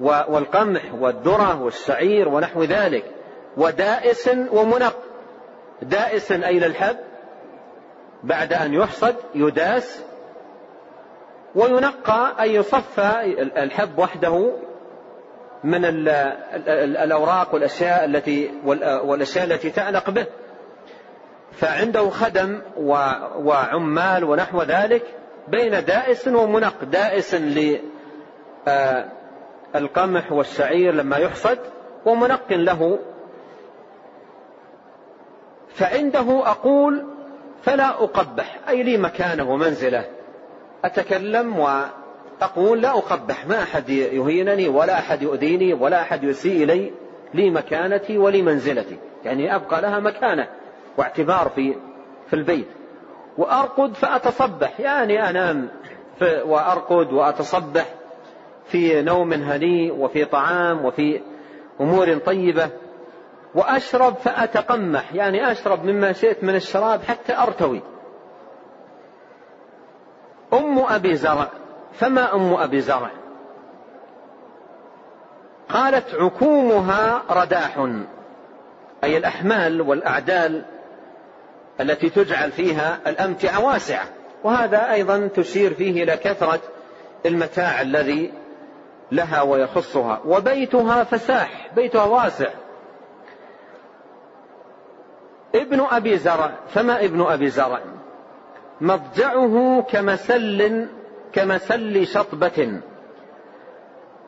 والقمح والذرة والشعير ونحو ذلك. ودائس ومنق. دائس أي للحب بعد أن يحصد يداس وينقى أي يصفى الحب وحده من الأوراق والأشياء التي والأشياء التي تعلق به. فعنده خدم وعمال ونحو ذلك بين دائس ومنق. دائس للقمح والشعير لما يحصد ومنق له. فعنده أقول فلا أقبح أي لي مكانه ومنزله. أتكلم وأقول لا أقبح ما أحد يهينني ولا أحد يؤذيني ولا أحد يسيء إلي لي مكانتي ولي منزلتي. يعني أبقى لها مكانة واعتبار في في البيت. وأرقد فأتصبح. يعني أنام وأرقد وأتصبح في نوم هنيء وفي طعام وفي أمور طيبة. وأشرب فأتقمح. يعني أشرب مما شئت من الشراب حتى أرتوي. أم أبي زرع فما أم أبي زرع؟ قالت عكومها رداح. أي الأحمال والأعدال التي تجعل فيها الأمتعة واسعة. وهذا أيضا تشير فيه إلى كثرة المتاع الذي لها ويخصها. وبيتها فساح بيتها واسع. ابن أبي زرع فما ابن أبي زرع؟ مضجعه كمسل كمسل شطبة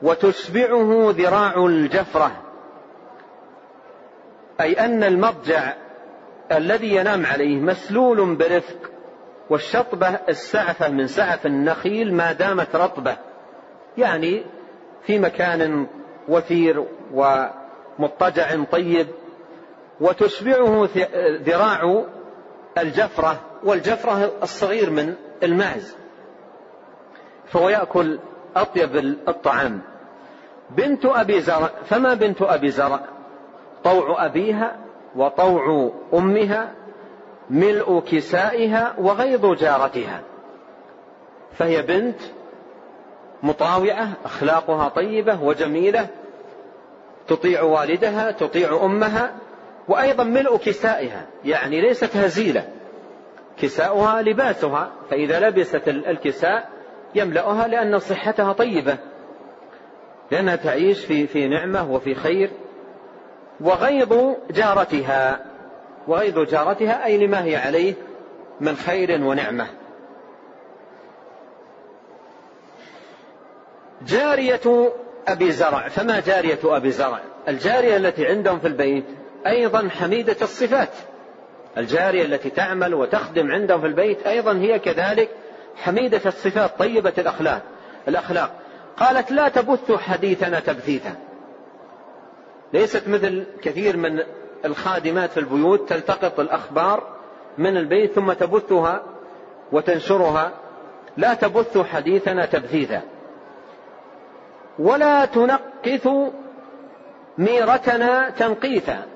وتشبعه ذراع الجفرة. أي أن المضجع الذي ينام عليه مسلول برفق والشطبة السعفة من سعف النخيل ما دامت رطبة. يعني في مكان وثير ومضطجع طيب وتشبعه ذراع الجفرة والجفرة الصغير من المعز فهو يأكل أطيب الطعام. بنت أبي زرع فما بنت أبي زرع؟ طوع أبيها وطوع أمها ملء كسائها وغيظ جارتها. فهي بنت مطاوعة أخلاقها طيبة وجميلة تطيع والدها تطيع أمها وأيضا ملء كسائها يعني ليست هزيلة. كساؤها لباسها فإذا لبست الكساء يملأها لأن صحتها طيبة. لأنها تعيش في في نعمة وفي خير. وغيظ جارتها وغيظ جارتها أي لما هي عليه من خير ونعمة. جارية أبي زرع فما جارية أبي زرع؟ الجارية التي عندهم في البيت أيضا حميدة الصفات. الجارية التي تعمل وتخدم عندهم في البيت أيضا هي كذلك حميدة الصفات طيبة الأخلاق. الأخلاق. قالت لا تبث حديثنا تبثيثا. ليست مثل كثير من الخادمات في البيوت تلتقط الأخبار من البيت ثم تبثها وتنشرها. لا تبث حديثنا تبثيثا. ولا تنقث ميرتنا تنقيثا.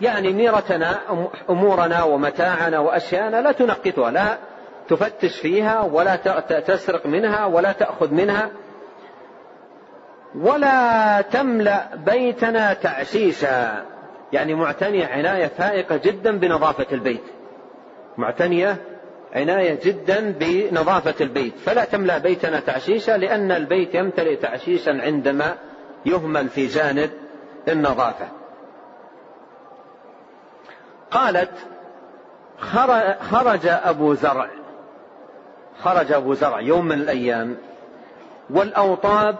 يعني ميرتنا أمورنا ومتاعنا وأشياءنا لا تنقثها لا تفتش فيها ولا تسرق منها ولا تأخذ منها ولا تملأ بيتنا تعشيشا. يعني معتنية عناية فائقة جدا بنظافة البيت. معتنية عناية جدا بنظافة البيت. فلا تملأ بيتنا تعشيشا لأن البيت يمتلئ تعشيشا عندما يهمل في جانب النظافة. قالت خرج أبو زرع. خرج أبو زرع يوم من الأيام. والأوطاب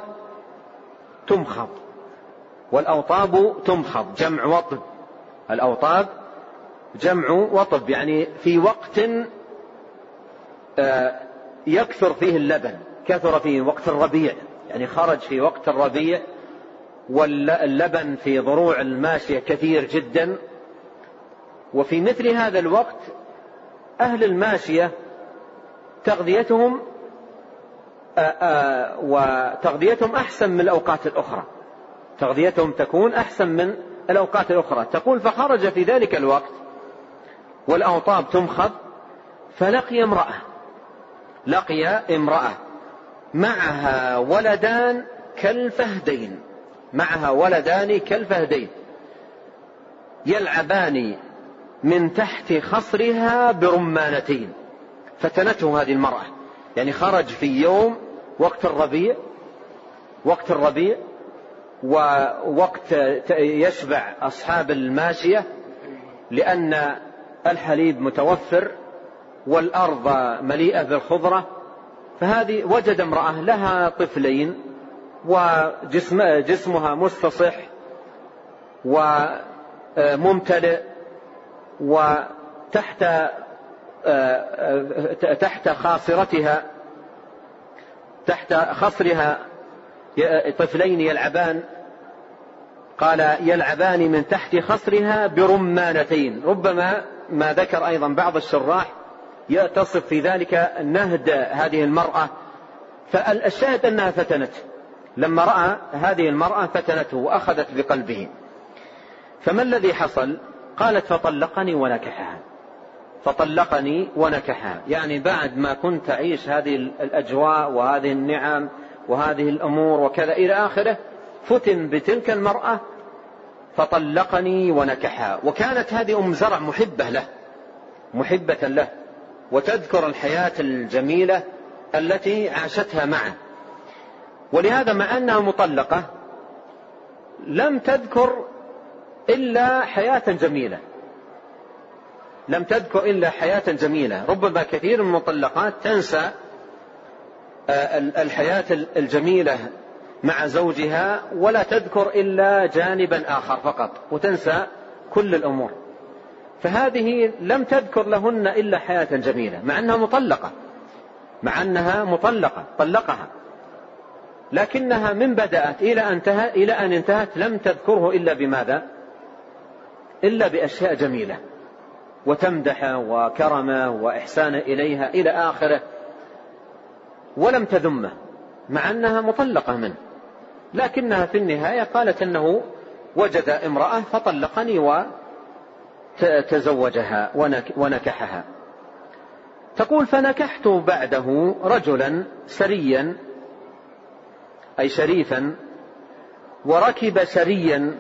تمخض. والأوطاب تمخض. جمع وطب الأوطاب جمع وطب. يعني في وقت آه، يكثر فيه اللبن. كثر فيه وقت الربيع. يعني خرج في وقت الربيع واللبن في ضروع الماشية كثير جدا. وفي مثل هذا الوقت أهل الماشية تغذيتهم آآ آه، آه، وتغذيتهم أحسن من الأوقات الأخرى. تغذيتهم تكون أحسن من الأوقات الأخرى. تقول فخرج في ذلك الوقت والأوطاب تمخض فلقي امرأة لقي امرأة معها ولدان كالفهدين معها ولدان كالفهدين يلعبان من تحت خصرها برمانتين. فتنته هذه المرأة. يعني خرج في يوم وقت الربيع وقت الربيع ووقت يشبع أصحاب الماشية لأن الحليب متوفر والأرض مليئة بالخضرة. فهذه وجد امرأة لها طفلين وجسم جسمها مستصح وممتلئ وتحت تحت خاصرتها تحت خصرها طفلين يلعبان. قال يلعبان من تحت خصرها برمانتين. ربما ما ذكر أيضا بعض الشراح يتصف في ذلك نهد هذه المرأة. فالشاهد أنها فتنته لما رأى هذه المرأة فتنته وأخذت بقلبه. فما الذي حصل؟ قالت فطلقني ونكحها. فطلقني ونكحها. يعني بعد ما كنت أعيش هذه الأجواء وهذه النعم وهذه الأمور وكذا إلى آخره فتن بتلك المرأة فطلقني ونكحها. وكانت هذه أم زرع محبة له محبة له. وتذكر الحياة الجميلة التي عاشتها معه. ولهذا مع أنها مطلقة لم تذكر إلا حياة جميلة. لم تذكر إلا حياة جميلة. ربما كثير من المطلقات تنسى آه، الحياة الجميلة مع زوجها ولا تذكر إلا جانبا آخر فقط وتنسى كل الأمور. فهذه لم تذكر لهن إلا حياة جميلة مع أنها مطلقة. مع أنها مطلقة طلقها. لكنها من بدأت إلى أن انتهت إلى أن انتهت لم تذكره إلا بماذا؟ إلا بأشياء جميلة وتمدحه وكرمه وإحسانه إليها إلى آخره. ولم تذمه مع أنها مطلقة منه. لكنها في النهاية قالت أنه وجد امرأة فطلقني وتزوجها ونكحها. تقول فنكحت بعده رجلا سريا أي شريفا وركب سريا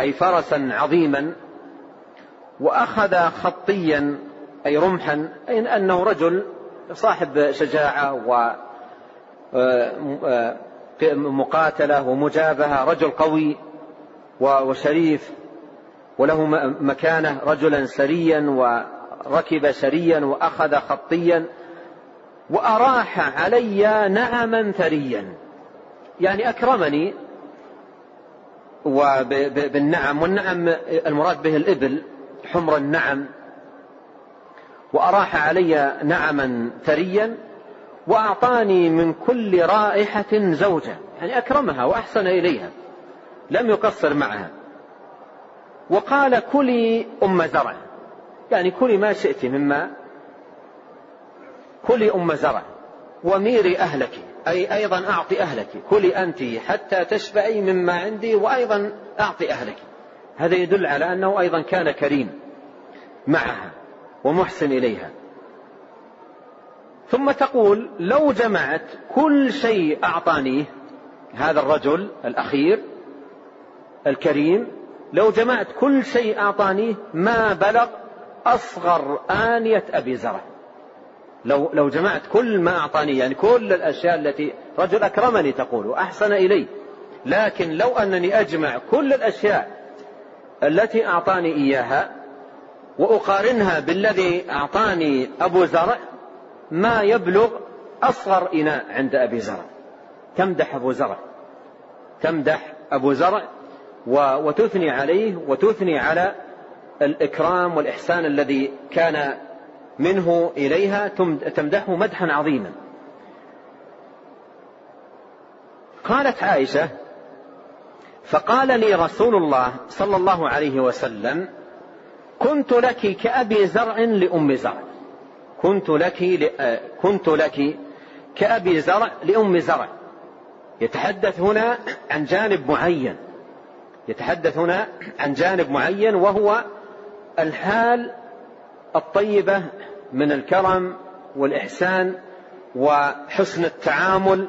أي فرسا عظيما وأخذ خطيا أي رمحا أي أنه رجل صاحب شجاعة ومقاتلة آه، ومجابهة رجل قوي وشريف وله مكانة رجلا سريا وركب سريا وأخذ خطيا وأراح علي نعما ثريا. يعني أكرمني وبالنعم والنعم المراد به الإبل حمر النعم. وأراح علي نعما ثريا وأعطاني من كل رائحة زوجة يعني أكرمها وأحسن إليها لم يقصر معها. وقال كلي أم زرع. يعني كلي ما شئت مما كلي أم زرع وميري أهلك. أي أيضا أعطي أهلك. كلي أنت حتى تشبعي مما عندي وأيضا أعطي أهلك. هذا يدل على أنه أيضا كان كريم معها ومحسن إليها. ثم تقول لو جمعت كل شيء أعطانيه هذا الرجل الأخير الكريم لو جمعت كل شيء أعطانيه ما بلغ أصغر آنية أبي زرع. لو لو جمعت كل ما أعطاني يعني كل الأشياء التي رجل أكرمني تقول وأحسن إلي. لكن لو أنني أجمع كل الأشياء التي أعطاني إياها وأقارنها بالذي أعطاني أبو زرع ما يبلغ أصغر إناء عند أبي زرع. تمدح أبو زرع. تمدح أبو زرع وتثني عليه وتثني على الإكرام والإحسان الذي كان منه إليها تمدحه مدحا عظيما. قالت عائشة فقال لي رسول الله صلى الله عليه وسلم كنت لك كأبي زرع لأم زرع. كنت لك كنت لك كأبي زرع لأم زرع. يتحدث هنا عن جانب معين. يتحدث هنا عن جانب معين وهو الحال الطيبة من الكرم والإحسان وحسن التعامل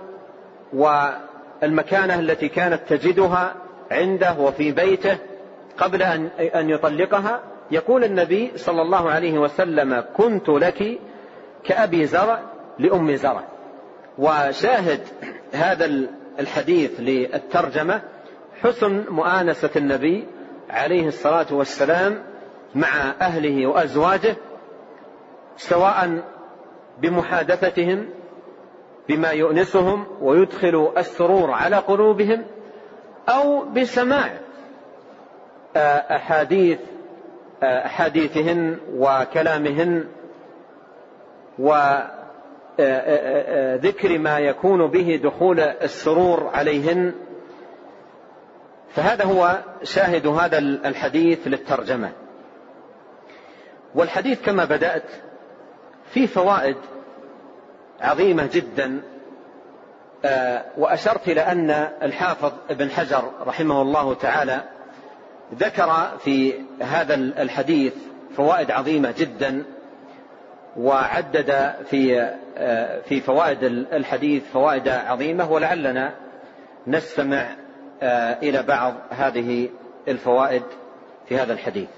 والمكانة التي كانت تجدها عنده وفي بيته قبل أن يطلقها. يقول النبي صلى الله عليه وسلم كنت لك كأبي زرع لأم زرع. وشاهد هذا الحديث للترجمة حسن مؤانسة النبي عليه الصلاة والسلام مع أهله وأزواجه سواء بمحادثتهم بما يؤنسهم ويدخل السرور على قلوبهم أو بسماع آه، أحاديث آه، أحاديثهن وكلامهن وذكر آه، ما يكون به دخول السرور عليهن. فهذا هو شاهد هذا الحديث للترجمة. والحديث كما بدأت فيه فوائد عظيمة جدا وأشرت إلى أن الحافظ ابن حجر رحمه الله تعالى ذكر في هذا الحديث فوائد عظيمة جدا وعدد في في فوائد الحديث فوائد عظيمة ولعلنا نستمع إلى بعض هذه الفوائد في هذا الحديث.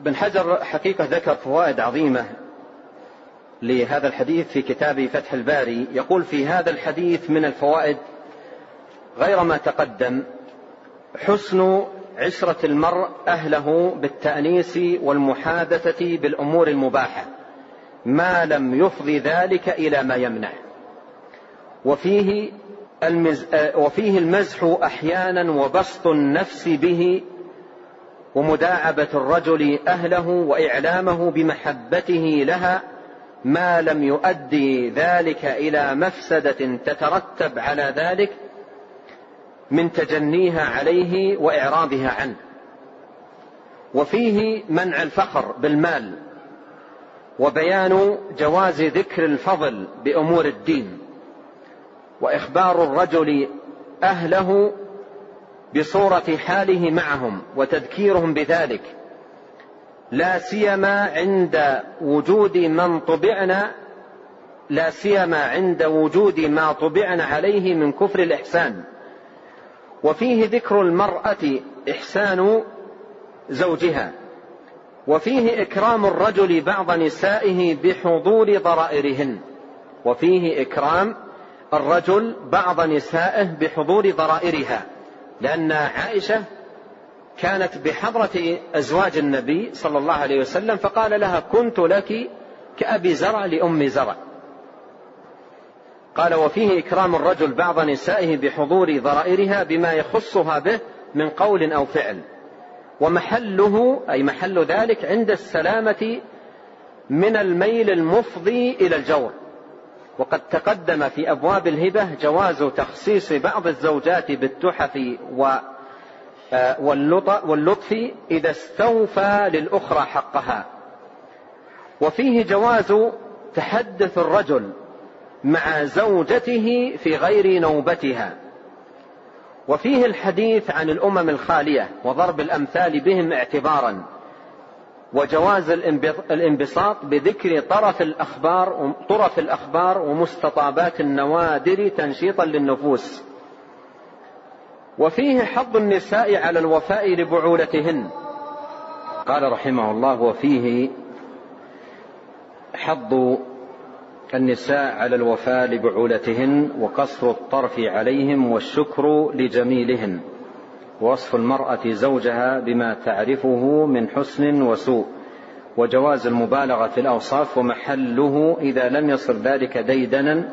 ابن حجر حقيقة ذكر فوائد عظيمة لهذا الحديث في كتاب فتح الباري. يقول في هذا الحديث من الفوائد غير ما تقدم حسن عشرة المرء أهله بالتأنيس والمحادثة بالأمور المباحة ما لم يفضي ذلك إلى ما يمنع. وفيه المز... وفيه المزح أحيانا وبسط النفس به ومداعبة الرجل أهله وإعلامه بمحبته لها ما لم يؤدي ذلك إلى مفسدة تترتب على ذلك من تجنيها عليه واعراضها عنه. وفيه منع الفخر بالمال وبيان جواز ذكر الفضل بأمور الدين وإخبار الرجل أهله بصورة حاله معهم وتذكيرهم بذلك. لا سيما عند وجود من طبعنا لا سيما عند وجود ما طبعنا عليه من كفر الإحسان. وفيه ذكر المرأة إحسان زوجها. وفيه إكرام الرجل بعض نسائه بحضور ضرائرهن. وفيه إكرام الرجل بعض نسائه بحضور ضرائرها. لأن عائشة كانت بحضرة أزواج النبي صلى الله عليه وسلم فقال لها كنت لك كأبي زرع لأم زرع. قال وفيه إكرام الرجل بعض نسائه بحضور ضرائرها بما يخصها به من قول أو فعل ومحله أي محل ذلك عند السلامة من الميل المفضي إلى الجور. وقد تقدم في أبواب الهبة جواز تخصيص بعض الزوجات بالتحف آه، واللطف إذا استوفى للأخرى حقها. وفيه جواز تحدث الرجل مع زوجته في غير نوبتها. وفيه الحديث عن الأمم الخالية وضرب الأمثال بهم اعتبارا. وجواز الانبساط بذكر طرف الأخبار طرف الأخبار ومستطابات النوادر تنشيطا للنفوس. وفيه حظ النساء على الوفاء لبعولتهن. قال رحمه الله وفيه حظ النساء على الوفاء لبعولتهن وقصر الطرف عليهم والشكر لجميلهن. ووصف المرأة زوجها بما تعرفه من حسن وسوء وجواز المبالغة في الأوصاف ومحله إذا لم يصل ذلك ديدنا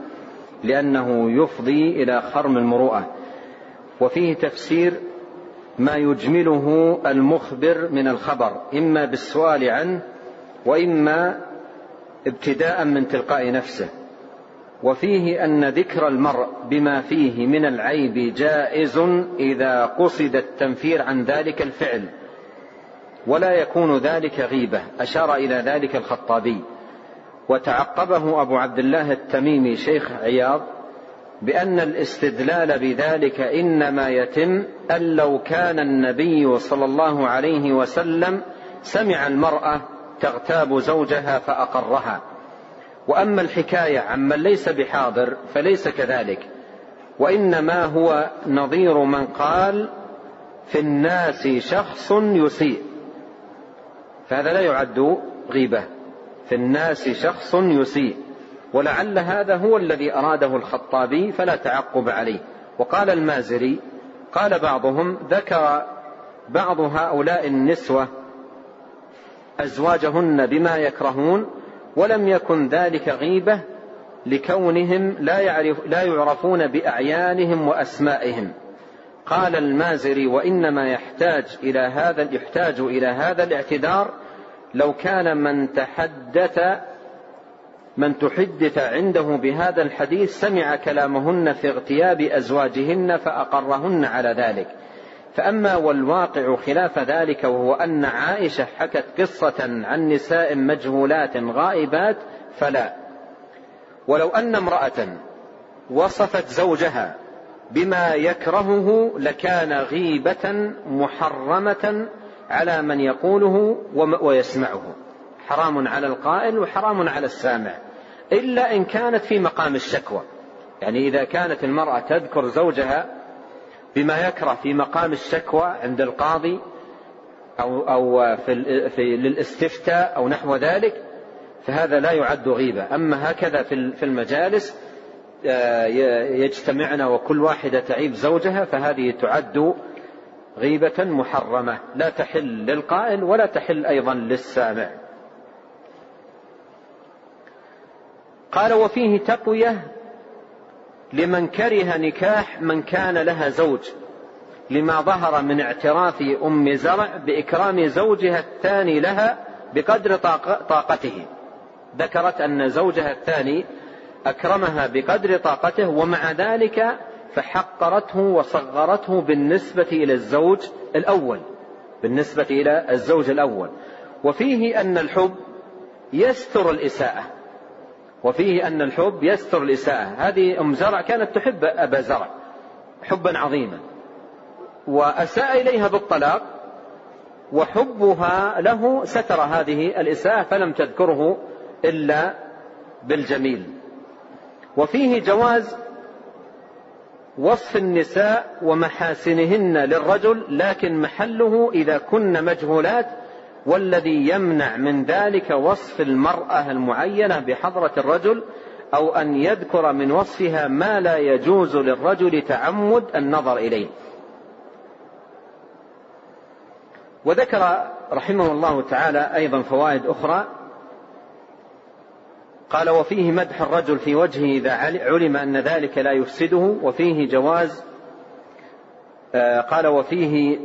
لأنه يفضي إلى خرم المروءة. وفيه تفسير ما يجمله المخبر من الخبر إما بالسؤال عنه وإما ابتداء من تلقاء نفسه. وفيه أن ذكر المرء بما فيه من العيب جائز إذا قصد التنفير عن ذلك الفعل ولا يكون ذلك غيبة أشار إلى ذلك الخطابي. وتعقبه أبو عبد الله التميمي شيخ عياض بأن الاستدلال بذلك إنما يتم أن لو كان النبي صلى الله عليه وسلم سمع المرأة تغتاب زوجها فأقرها. وأما الحكاية عمن ليس بحاضر فليس كذلك وإنما هو نظير من قال في الناس شخص يسيء فهذا لا يعد غيبة في الناس شخص يسيء ولعل هذا هو الذي أراده الخطابي فلا تعقب عليه. وقال المازري قال بعضهم ذكر بعض هؤلاء النسوة أزواجهن بما يكرهون ولم يكن ذلك غيبة لكونهم لا, يعرف لا يعرفون بأعيانهم وأسمائهم. قال المازري وإنما يحتاج إلى هذا يحتاج إلى هذا الاعتذار لو كان من تحدث من تحدث عنده بهذا الحديث سمع كلامهن في اغتياب أزواجهن فأقرهن على ذلك. فأما والواقع خلاف ذلك وهو أن عائشة حكت قصة عن نساء مجهولات غائبات فلا. ولو أن امرأة وصفت زوجها بما يكرهه لكان غيبة محرمة على من يقوله ويسمعه. حرام على القائل وحرام على السامع. إلا إن كانت في مقام الشكوى. يعني إذا كانت المرأة تذكر زوجها بما يكره في مقام الشكوى عند القاضي أو أو في, في للاستفتاء أو نحو ذلك فهذا لا يعد غيبة. أما هكذا في المجالس آه، يجتمعن وكل واحدة تعيب زوجها فهذه تعد غيبة محرمة. لا تحل للقائل ولا تحل أيضا للسامع. قال وفيه تقوية لمن كره نكاح من كان لها زوج لما ظهر من اعتراف أم زرع بإكرام زوجها الثاني لها بقدر طاقته. ذكرت أن زوجها الثاني أكرمها بقدر طاقته ومع ذلك فحقرته وصغرته بالنسبة إلى الزوج الأول بالنسبة إلى الزوج الأول. وفيه أن الحب يستر الإساءة. وفيه أن الحب يستر الإساءة. هذه أم زرع كانت تحب أبا زرع حبا عظيما وأساء إليها بالطلاق وحبها له ستر هذه الإساءة فلم تذكره إلا بالجميل. وفيه جواز وصف النساء ومحاسنهن للرجل لكن محله إذا كن مجهولات والذي يمنع من ذلك وصف المرأة المعينة بحضرة الرجل أو أن يذكر من وصفها ما لا يجوز للرجل تعمد النظر إليه. وذكر رحمه الله تعالى أيضا فوائد أخرى قال وفيه مدح الرجل في وجهه إذا علم أن ذلك لا يفسده وفيه جواز آه، قال وفيه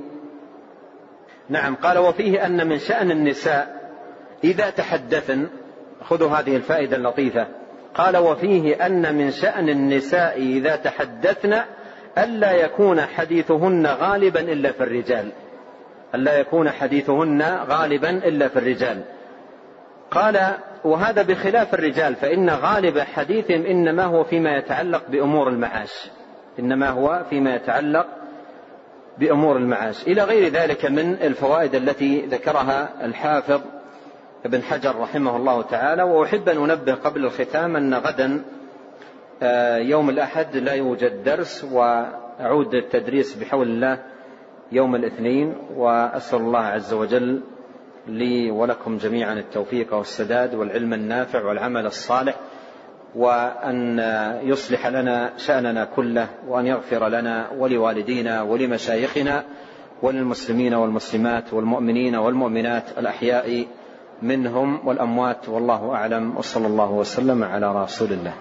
نعم قال وفيه أن من شأن النساء إذا تحدثن خذوا هذه الفائدة اللطيفة قال وفيه أن من شأن النساء إذا تحدثن ألا يكون حديثهن غالبا إلا في الرجال. ألا يكون حديثهن غالبا إلا في الرجال. قال وهذا بخلاف الرجال فإن غالب حديثهم إنما هو فيما يتعلق بأمور المعاش إنما هو فيما يتعلق بأمور المعاش. إلى غير ذلك من الفوائد التي ذكرها الحافظ ابن حجر رحمه الله تعالى وأحب أن أنبه قبل الختام أن غدا آه، يوم الأحد لا يوجد درس وأعود التدريس بحول الله يوم الاثنين وأسأل الله عز وجل لي ولكم جميعا التوفيق والسداد والعلم النافع والعمل الصالح. وأن يصلح لنا شأننا كله وأن يغفر لنا ولوالدينا ولمشايخنا وللمسلمين والمسلمات والمؤمنين والمؤمنات الأحياء منهم والأموات والله أعلم وصلى الله وسلم على رسول الله.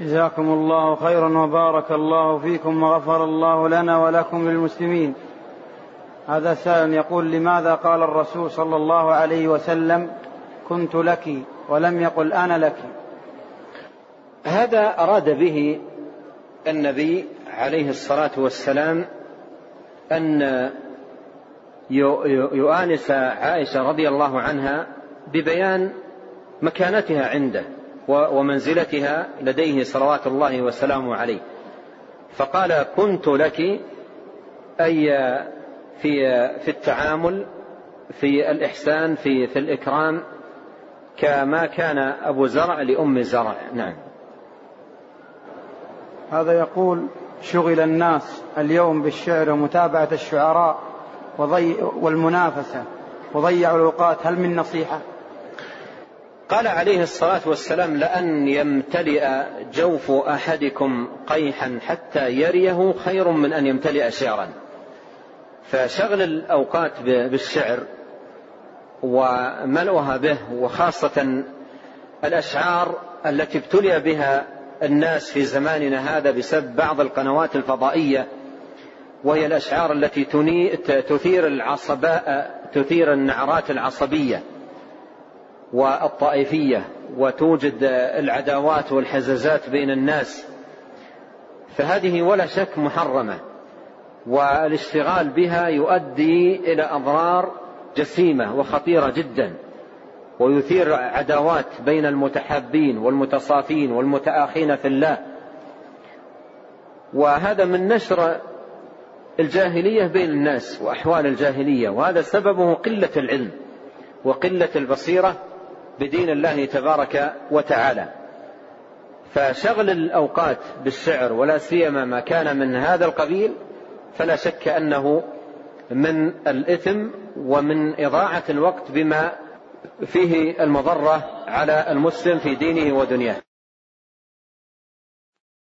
جزاكم الله خيرا وبارك الله فيكم وغفر الله لنا ولكم للمسلمين. هذا سائل يقول لماذا قال الرسول صلى الله عليه وسلم كنت لك ولم يقل أنا لك هذا أراد به النبي عليه الصلاة والسلام أن يؤانس عائشة رضي الله عنها ببيان مكانتها عنده ومنزلتها لديه صلوات الله وسلامه عليه. فقال كنت لك أي في في التعامل في الإحسان في في الإكرام كما كان أبو زرع لأم زرع. نعم. هذا يقول شغل الناس اليوم بالشعر ومتابعة الشعراء وضي والمنافسة وضيعوا الأوقات هل من نصيحة؟ قال عليه الصلاة والسلام لأن يمتلئ جوف أحدكم قيحا حتى يريه خير من أن يمتلئ شعرا فشغل الأوقات بالشعر وملؤها به وخاصة الأشعار التي ابتلي بها الناس في زماننا هذا بسبب بعض القنوات الفضائية وهي الأشعار التي تثير العصباء تثير النعرات العصبية والطائفية وتوجد العداوات والحزازات بين الناس. فهذه ولا شك محرمة والاشتغال بها يؤدي إلى أضرار جسيمة وخطيرة جدا. ويثير عداوات بين المتحابين والمتصافين والمتآخين في الله. وهذا من نشر الجاهلية بين الناس وأحوال الجاهلية وهذا سببه قلة العلم وقلة البصيرة بدين الله تبارك وتعالى. فشغل الأوقات بالشعر ولا سيما ما كان من هذا القبيل فلا شك أنه من الإثم ومن إضاعة الوقت بما فيه المضرة على المسلم في دينه ودنياه.